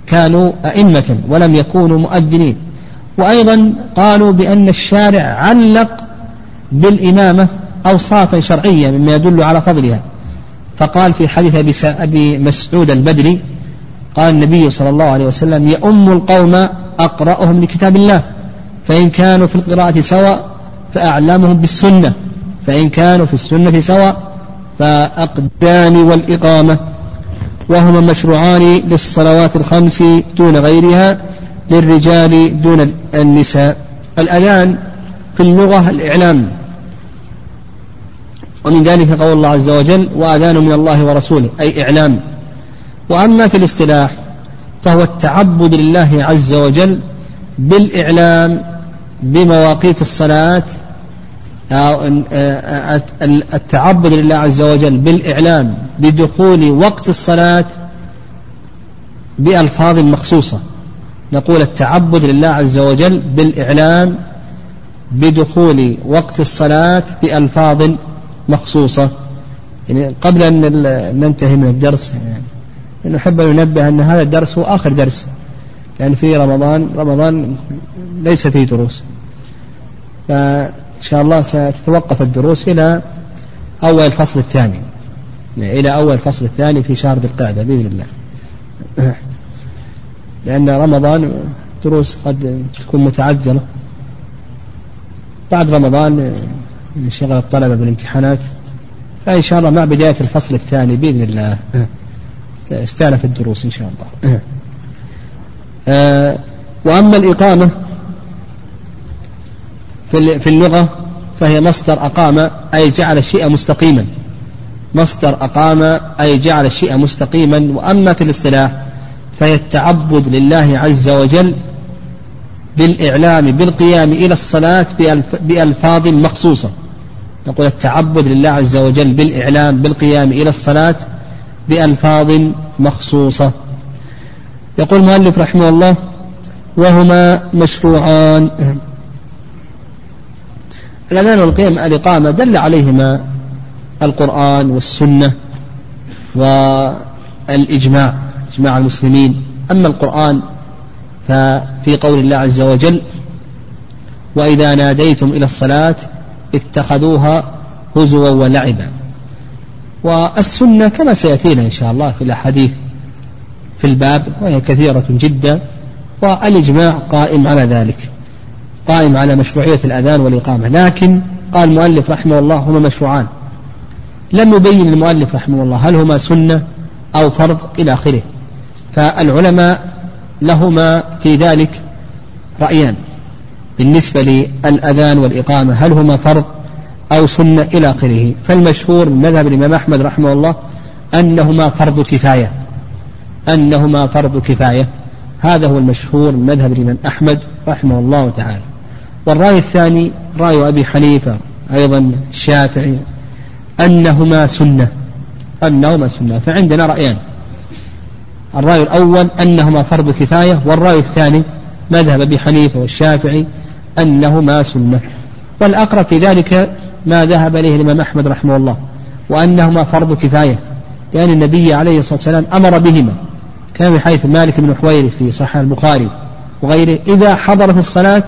كانوا أئمة ولم يكونوا مؤذنين. وأيضا قالوا بأن الشارع علق بالإمامة أوصافا شرعية مما يدل على فضلها. فقال في حديث أبي مسعود البدري قال النبي صلى الله عليه وسلم يؤم القوم أقرأهم لكتاب الله فإن كانوا في القراءة سواء فأعلمهم بالسنة فإن كانوا في السنة سواء فأقدان والإقامة. وهما مشروعان للصلوات الخمس دون غيرها للرجال دون النساء. الأذان في اللغة الإعلام. ومن ذلك قول الله عز وجل وأذان من الله ورسوله أي إعلام. وأما في الاصطلاح فهو التعبد لله عز وجل بالإعلام بمواقيت الصلاة التعبد لله عز وجل بالإعلام بدخول وقت الصلاة بألفاظ مخصوصة. نقول التعبد لله عز وجل بالإعلام بدخول وقت الصلاة بألفاظ مخصوصة. يعني قبل أن ننتهي من الدرس يعني نحب أن ننبه أن هذا الدرس هو آخر درس يعني في رمضان رمضان ليس فيه دروس. فإن شاء الله ستتوقف الدروس إلى أول الفصل الثاني. إلى أول الفصل الثاني في شهر ذي القعدة بإذن الله. [CLEARS THROAT] لأن رمضان دروس قد تكون متعذرة. بعد رمضان انشغل الطلبة بالامتحانات. فإن شاء الله مع بداية الفصل الثاني بإذن الله استأنف الدروس إن شاء الله. [CLEARS THROAT] آه، وأما الإقامة في اللغة فهي مصدر أقام أي جعل الشيء مستقيما. مصدر أقام أي جعل الشيء مستقيما. وأما في الاصطلاح فهي التعبد لله عز وجل بالإعلام بالقيام إلى الصلاة بألفاظ مخصوصة. نقول التعبد لله عز وجل بالإعلام بالقيام إلى الصلاة بألفاظ مخصوصة. يقول المؤلف رحمه الله وهما مشروعان. الأذان والقيام الإقامة دل عليهما القرآن والسنة والإجماع إجماع المسلمين. أما القرآن ففي قول الله عز وجل وإذا ناديتم إلى الصلاة اتخذوها هزوا ولعبا. والسنة كما سيأتينا إن شاء الله في الأحاديث في الباب وهي كثيرة جدا والإجماع قائم على ذلك. قائم على مشروعية الأذان والإقامة. لكن قال المؤلف رحمه الله هما مشروعان. لم يبين المؤلف رحمه الله هل هما سنة أو فرض إلى آخره. فالعلماء لهما في ذلك رأيان. بالنسبة للأذان والإقامة هل هما فرض أو سنة إلى آخره. فالمشهور من مذهب الإمام أحمد رحمه الله أنهما فرض كفاية. أنهما فرض كفاية. هذا هو المشهور من مذهب الإمام أحمد رحمه الله تعالى. والرأي الثاني رأي أبي حنيفة أيضا الشافعي أنهما سنة أنهما سنة فعندنا رأيان. الرأي الأول أنهما فرض كفاية والرأي الثاني مذهب أبي حنيفة والشافعي أنهما سنة. والأقرب في ذلك ما ذهب إليه الإمام أحمد رحمه الله وأنهما فرض كفاية لأن النبي عليه الصلاة والسلام أمر بهما. كان من حيث مالك بن حويرث في صحيح البخاري وغيره إذا حضرت الصلاة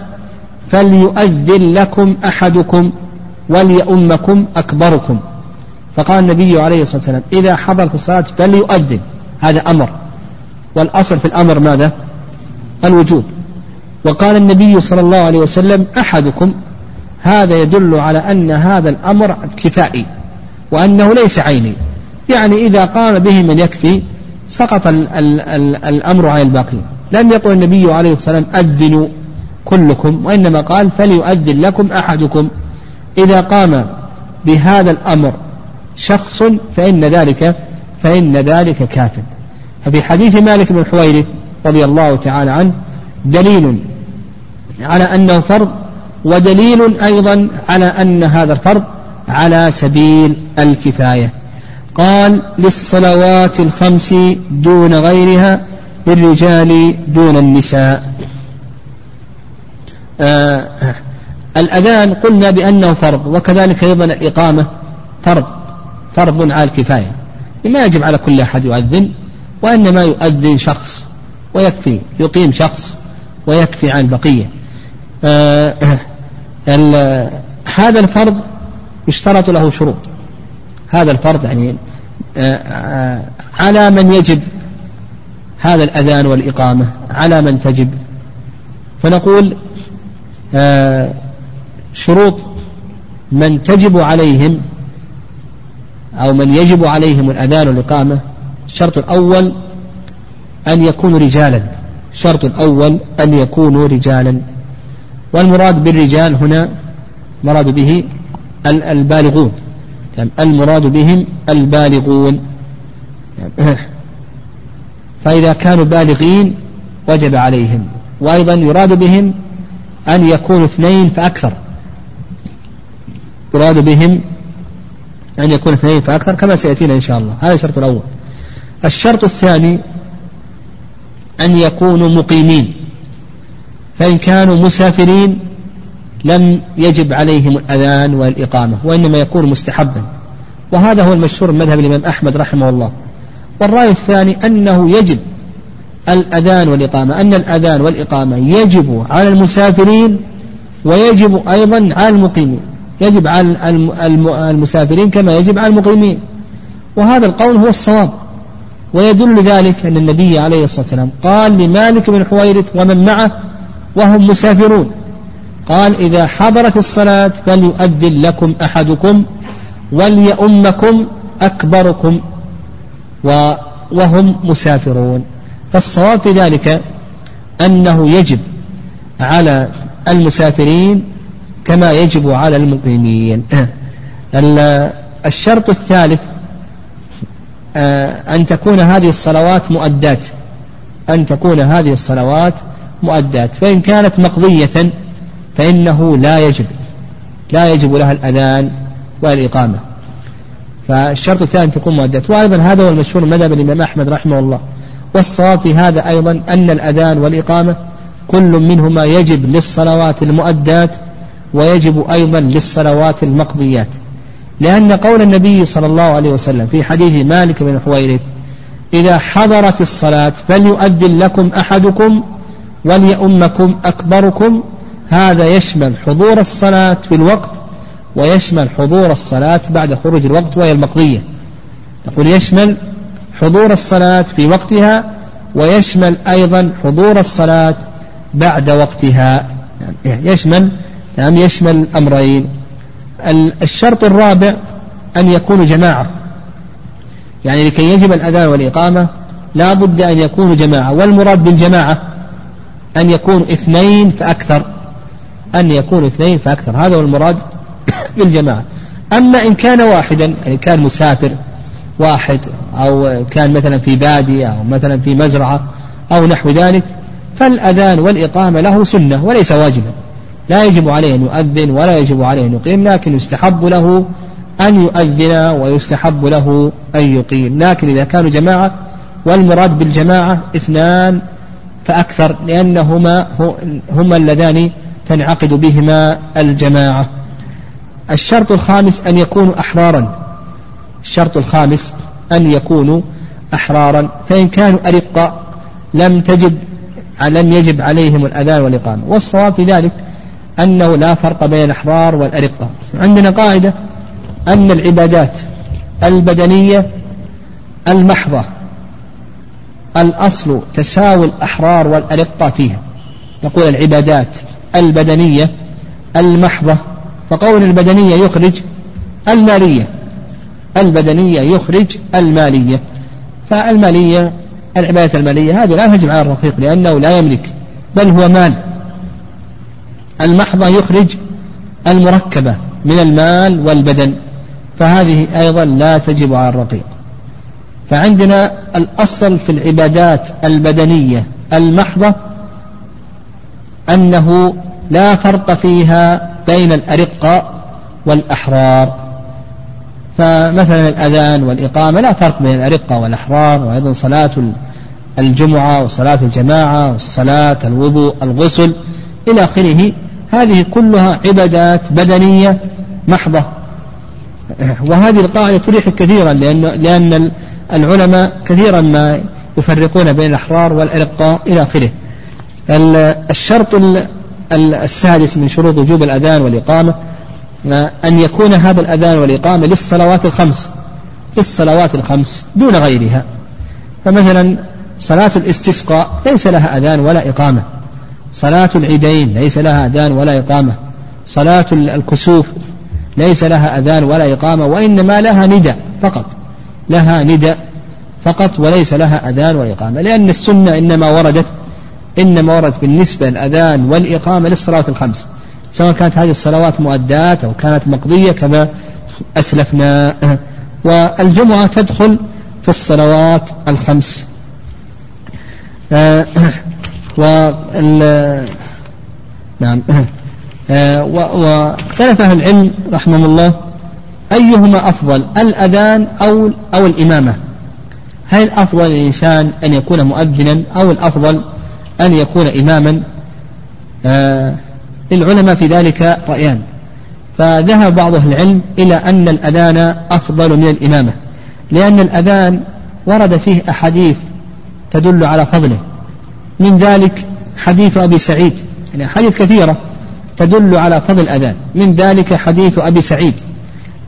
فليؤذن لكم أحدكم وليؤمكم أكبركم. فقال النبي عليه الصلاة والسلام إذا حضرت الصلاة فليؤذن. هذا أمر. والأصل في الأمر ماذا؟ الوجوب. وقال النبي صلى الله عليه وسلم أحدكم هذا يدل على أن هذا الأمر كفائي وأنه ليس عيني. يعني إذا قام به من يكفي سقط ال ال ال الأمر عن الباقين لم يقل النبي عليه الصلاة والسلام أذنوا. كلكم وإنما قال فليؤذن لكم أحدكم. إذا قام بهذا الأمر شخص فإن ذلك فإن ذلك كاف. ففي حديث مالك بن الحويرث رضي الله تعالى عنه دليل على أنه فرض ودليل أيضا على أن هذا الفرض على سبيل الكفاية. قال للصلوات الخمس دون غيرها للرجال دون النساء. آه الأذان قلنا بأنه فرض وكذلك أيضا الإقامة فرض فرض على الكفاية. ما يجب على كل أحد يؤذن وإنما يؤذن شخص ويكفي يقيم شخص ويكفي عن البقية آه هذا الفرض يشترط له شروط. هذا الفرض يعني آه، على من يجب هذا الأذان والإقامة على من تجب. فنقول شروط من تجب عليهم أو من يجب عليهم الأذان والإقامة الشرط الأول أن يكونوا رجالا. الشرط الأول أن يكونوا رجالا. والمراد بالرجال هنا مراد به البالغون. المراد بهم البالغون. فإذا كانوا بالغين وجب عليهم. وأيضا يراد بهم أن يكونوا اثنين فأكثر. يراد بهم أن يكون اثنين فأكثر كما سيأتينا إن شاء الله. هذا الشرط الأول. الشرط الثاني أن يكونوا مقيمين. فإن كانوا مسافرين لم يجب عليهم الأذان والإقامة وإنما يكون مستحبا. وهذا هو المشهور من مذهب الإمام أحمد رحمه الله. والرأي الثاني أنه يجب الأذان والإقامة. أن الأذان والإقامة يجب على المسافرين ويجب أيضا على المقيمين. يجب على المسافرين كما يجب على المقيمين. وهذا القول هو الصواب. ويدل ذلك أن النبي عليه الصلاة والسلام قال لمالك بن حويرث ومن معه وهم مسافرون. قال إذا حضرت الصلاة فليؤذن لكم أحدكم وليؤمكم أكبركم وهم مسافرون. فالصواب في ذلك أنه يجب على المسافرين كما يجب على المقيمين. الشرط الثالث آه، أن تكون هذه الصلوات مؤدات. أن تكون هذه الصلوات مؤدات. فإن كانت مقضية فإنه لا يجب لا يجب لها الأذان والإقامة. فالشرط الثاني أن تكون مؤدات. وأيضا هذا هو المشهور مذهب الإمام أحمد رحمه الله. والصواب في هذا أيضا أن الأذان والإقامة كل منهما يجب للصلوات المؤدات ويجب أيضا للصلوات المقضيات. لأن قول النبي صلى الله عليه وسلم في حديث مالك بن حويرث إذا حضرت الصلاة فليؤذن لكم أحدكم وليؤمكم أكبركم. هذا يشمل حضور الصلاة في الوقت ويشمل حضور الصلاة بعد خروج الوقت وهي المقضية. نقول يشمل حضور الصلاة في وقتها ويشمل أيضا حضور الصلاة بعد وقتها. يعني يشمل نعم يشمل الأمرين الشرط الرابع أن يكونوا جماعة. يعني لكي يجب الأذان والإقامة لا بد أن يكونوا جماعة. والمراد بالجماعة أن يكونوا اثنين فأكثر. أن يكونوا اثنين فأكثر. هذا هو المراد [COUGHS] بالجماعة. أما إن كان واحدا يعني كان مسافر واحد أو كان مثلا في بادية أو مثلا في مزرعة أو نحو ذلك فالأذان والإقامة له سنة وليس واجبا. لا يجب عليه أن يؤذن ولا يجب عليه أن يقيم لكن يستحب له أن يؤذن ويستحب له أن يقيم. لكن إذا كانوا جماعة والمراد بالجماعة اثنان فأكثر لأنهما هما اللذان تنعقد بهما الجماعة. الشرط الخامس أن يكونوا أحرارا. الشرط الخامس أن يكونوا أحرارا فإن كانوا أرقاء لم تجب لم يجب عليهم الأذان والإقامة. والصواب في ذلك أنه لا فرق بين الأحرار والأرقة عندنا قاعدة أن العبادات البدنية المحضة الأصل تساوي الأحرار والأرقة فيها. نقول العبادات البدنية المحضة فقول البدنية يخرج المالية. البدنية يخرج المالية. فالمالية العبادة المالية هذه لا تجب على الرقيق لأنه لا يملك بل هو مال. المحضة يخرج المركبة من المال والبدن فهذه أيضا لا تجب على الرقيق. فعندنا الأصل في العبادات البدنية المحضة أنه لا فرق فيها بين الأرقة والأحرار. فمثلا الأذان والإقامة لا فرق بين الأرقة والأحرار وأيضا صلاة الجمعة وصلاة الجماعة والصلاة الوضوء الغسل إلى آخره. هذه كلها عبادات بدنية محضة. وهذه القاعدة تريح كثيرا لأن لأن العلماء كثيرا ما يفرقون بين الأحرار والأرقاء إلى آخره. الشرط السادس من شروط وجوب الأذان والإقامة أن يكون هذا الأذان والإقامة للصلوات الخمس. للصلوات الخمس دون غيرها. فمثلا صلاة الاستسقاء ليس لها أذان ولا إقامة. صلاة العيدين ليس لها أذان ولا إقامة. صلاة الكسوف ليس لها أذان ولا إقامة وإنما لها نداء فقط. لها نداء فقط وليس لها أذان ولا إقامة. لأن السنة إنما وردت إنما وردت بالنسبة الأذان والإقامة للصلوات الخمس. سواء كانت هذه الصلوات مؤدات أو كانت مقضية كما أسلفنا. والجمعة تدخل في الصلوات الخمس. آه، وال نعم. آه، واختلف أهل العلم رحمهم الله أيهما أفضل الأذان أو أو الإمامة؟ هل الأفضل للإنسان أن يكون مؤذنا أو الأفضل أن يكون إماما؟ آه. للعلماء في ذلك رأيان. فذهب بعض أهل العلم إلى أن الأذان أفضل من الإمامة لأن الأذان ورد فيه أحاديث تدل على فضله. من ذلك حديث أبي سعيد يعني أحاديث كثيرة تدل على فضل الأذان. من ذلك حديث أبي سعيد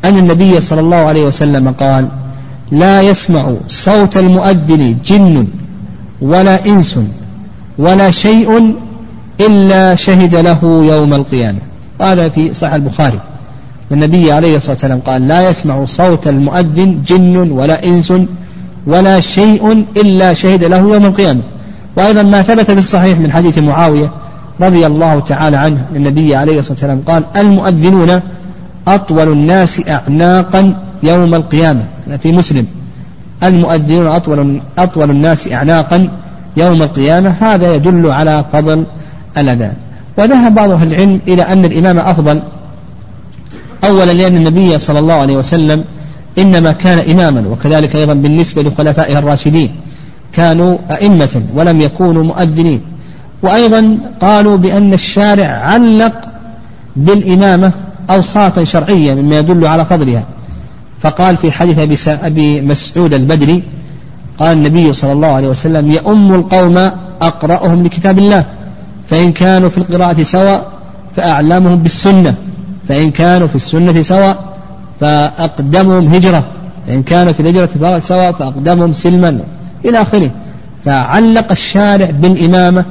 أن النبي صلى الله عليه وسلم قال لا يسمع صوت المؤذن جن ولا إنس ولا شيء إلا شهد له يوم القيامة. هذا في صحيح البخاري. النبي عليه الصلاة والسلام قال لا يسمع صوت المؤذن جن ولا إنس ولا شيء إلا شهد له يوم القيامة. وأيضا ما ثبت في الصحيح من حديث معاوية رضي الله تعالى عنه النبي عليه الصلاة والسلام قال المؤذنون أطول الناس أعناقا يوم القيامة. في مسلم. المؤذنون أطول, أطول الناس أعناقا يوم القيامة. هذا يدل على فضل الأذان. وذهب بعض أهل العلم إلى أن الإمام أفضل. أولا لأن النبي صلى الله عليه وسلم إنما كان إماما وكذلك أيضا بالنسبة لخلفائه الراشدين. كانوا أئمة ولم يكونوا مؤذنين. وأيضا قالوا بأن الشارع علق بالإمامة أوصافا شرعية مما يدل على فضلها. فقال في حديث أبي مسعود البدري قال النبي صلى الله عليه وسلم يؤم القوم أقرأهم لكتاب الله. فإن كانوا في القراءة سواء فأعلمهم بالسنة. فإن كانوا في السنة سواء فأقدمهم هجرة. فإن كانوا في الهجرة سواء فأقدمهم سلما. إلى آخره. فعلق الشارع بالإمامة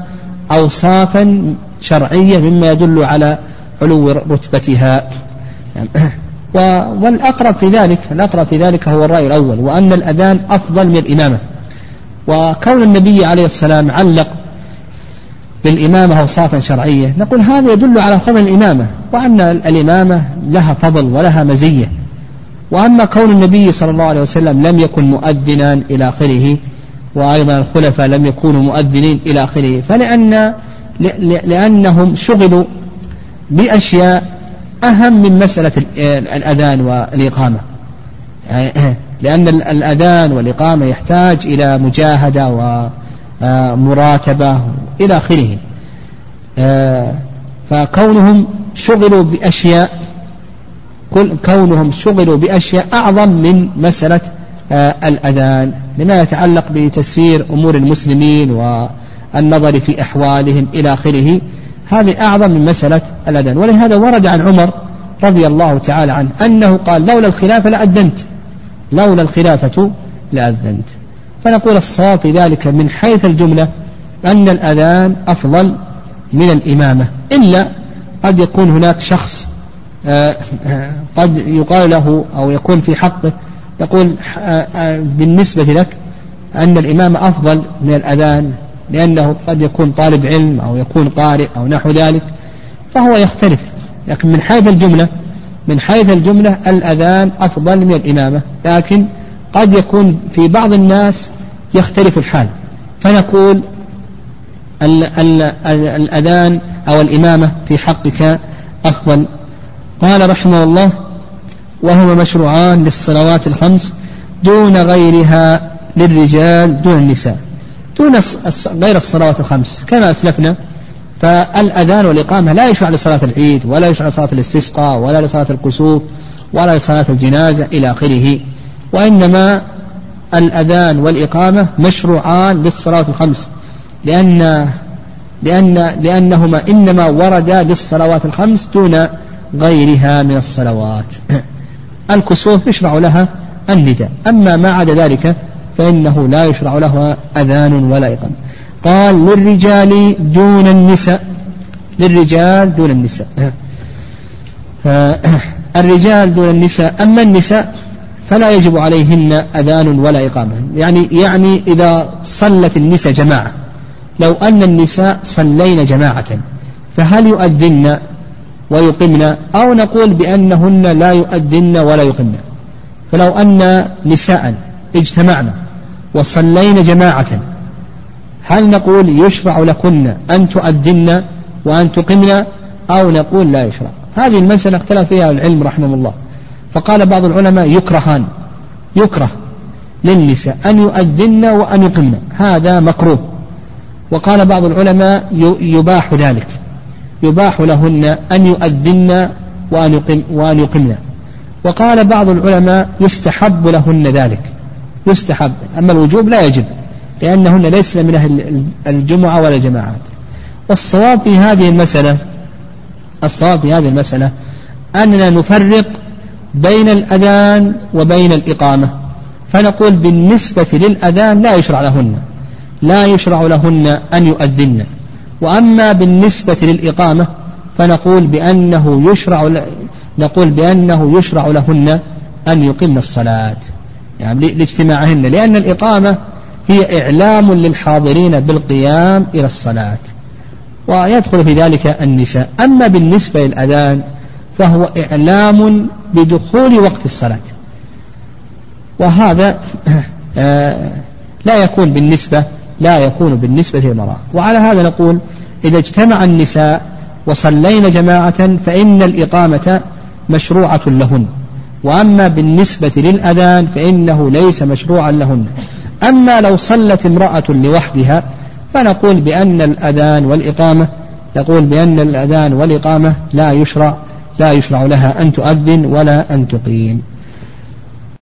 أوصافا شرعية مما يدل على علو رتبتها. والأقرب في ذلك الأقرب في ذلك هو الرأي الأول وأن الأذان أفضل من الإمامة. وكون النبي عليه السلام علق بالإمامة أوصافا شرعية. نقول هذا يدل على فضل الإمامة وأن الإمامة لها فضل ولها مزية. وأما كون النبي صلى الله عليه وسلم لم يكن مؤذنا إلى آخره وأيضا الخلفاء لم يكونوا مؤذنين إلى آخره فلأن لأنهم شغلوا بأشياء أهم من مسألة الأذان والإقامة. يعني [CLEARS THROAT] لأن الأذان والإقامة يحتاج إلى مجاهدة ومراتبة إلى آخره. فكونهم شغلوا بأشياء كونهم شغلوا بأشياء أعظم من مسألة الأذان لما يتعلق بتسيير أمور المسلمين والنظر في أحوالهم إلى آخره. هذه أعظم من مسألة الأذان. ولهذا ورد عن عمر رضي الله تعالى عنه أنه قال لولا الخلافة لأذنت لولا الخلافة لأذنت. فنقول الصواب في ذلك من حيث الجملة أن الأذان أفضل من الإمامة إلا قد يكون هناك شخص آه، آه، قد يقال له أو يكون في حقه يقول آه، بالنسبة لك أن الإمام أفضل من الأذان لأنه قد يكون طالب علم أو يكون قارئ أو نحو ذلك فهو يختلف. لكن من حيث الجملة من حيث الجملة الأذان أفضل من الإمامة لكن قد يكون في بعض الناس يختلف الحال. فنقول الأذان أو الإمامة في حقك أفضل. قال رحمه الله وهما مشروعان للصلوات الخمس دون غيرها للرجال دون النساء. دون غير الصلوات الخمس. كما أسلفنا فالأذان والإقامة لا يشرع لصلاة العيد ولا يشرع لصلاة الاستسقاء ولا لصلاة الكسوف ولا لصلاة الجنازة إلى آخره. وإنما الأذان والإقامة مشروعان للصلوات الخمس. لأن لأن لأنهما إنما وردا للصلوات الخمس دون غيرها من الصلوات. [COUGHS] الكسوف يشرع لها النداء. أما ما عدا ذلك فإنه لا يشرع لها أذان ولا إقامة. قال للرجال دون النساء. للرجال دون النساء. [COUGHS] [COUGHS] الرجال دون النساء. أما النساء فلا يجب عليهن أذان ولا إقامة. يعني يعني إذا صلت النساء جماعة. لو أن النساء صلين جماعة فهل يؤذن ويقمن؟ أو نقول بأنهن لا يؤذن ولا يقمن. فلو أن نساء اجتمعنا وصلين جماعة هل نقول يشرع لكن أن تؤذن وأن تقمن؟ أو نقول لا يشرع. هذه المسألة اختلف فيها العلم رحمه الله. فقال بعض العلماء يكرهان يكره للنساء أن يؤذن وأن يقمن هذا مكروه. وقال بعض العلماء يباح ذلك يباح لهن أن يؤذن وأن, يقم وأن يقمن. وقال بعض العلماء يستحب لهن ذلك يستحب. أما الوجوب لا يجب لأنهن ليسن من أهل الجمعة ولا الجماعات. والصواب في هذه المسألة الصواب في هذه المسألة أننا نفرق بين الأذان وبين الإقامة. فنقول بالنسبة للأذان لا يشرع لهن. لا يشرع لهن أن يؤذن. وأما بالنسبة للإقامة فنقول بأنه يشرع نقول بأنه يشرع لهن أن يقمن الصلاة. يعني لاجتماعهن. لأن الإقامة هي إعلام للحاضرين بالقيام إلى الصلاة. ويدخل في ذلك النساء. أما بالنسبة للأذان فهو إعلام بدخول وقت الصلاة. وهذا آه، لا يكون بالنسبة لا يكون بالنسبة للمرأة. وعلى هذا نقول إذا اجتمع النساء وصلين جماعة فإن الإقامة مشروعة لهن. وأما بالنسبة للأذان فإنه ليس مشروعا لهن. أما لو صلت امرأة لوحدها فنقول بأن الأذان والإقامة نقول بأن الأذان والإقامة لا يشرع. لا يشرع لها أن تؤذن ولا أن تقيم.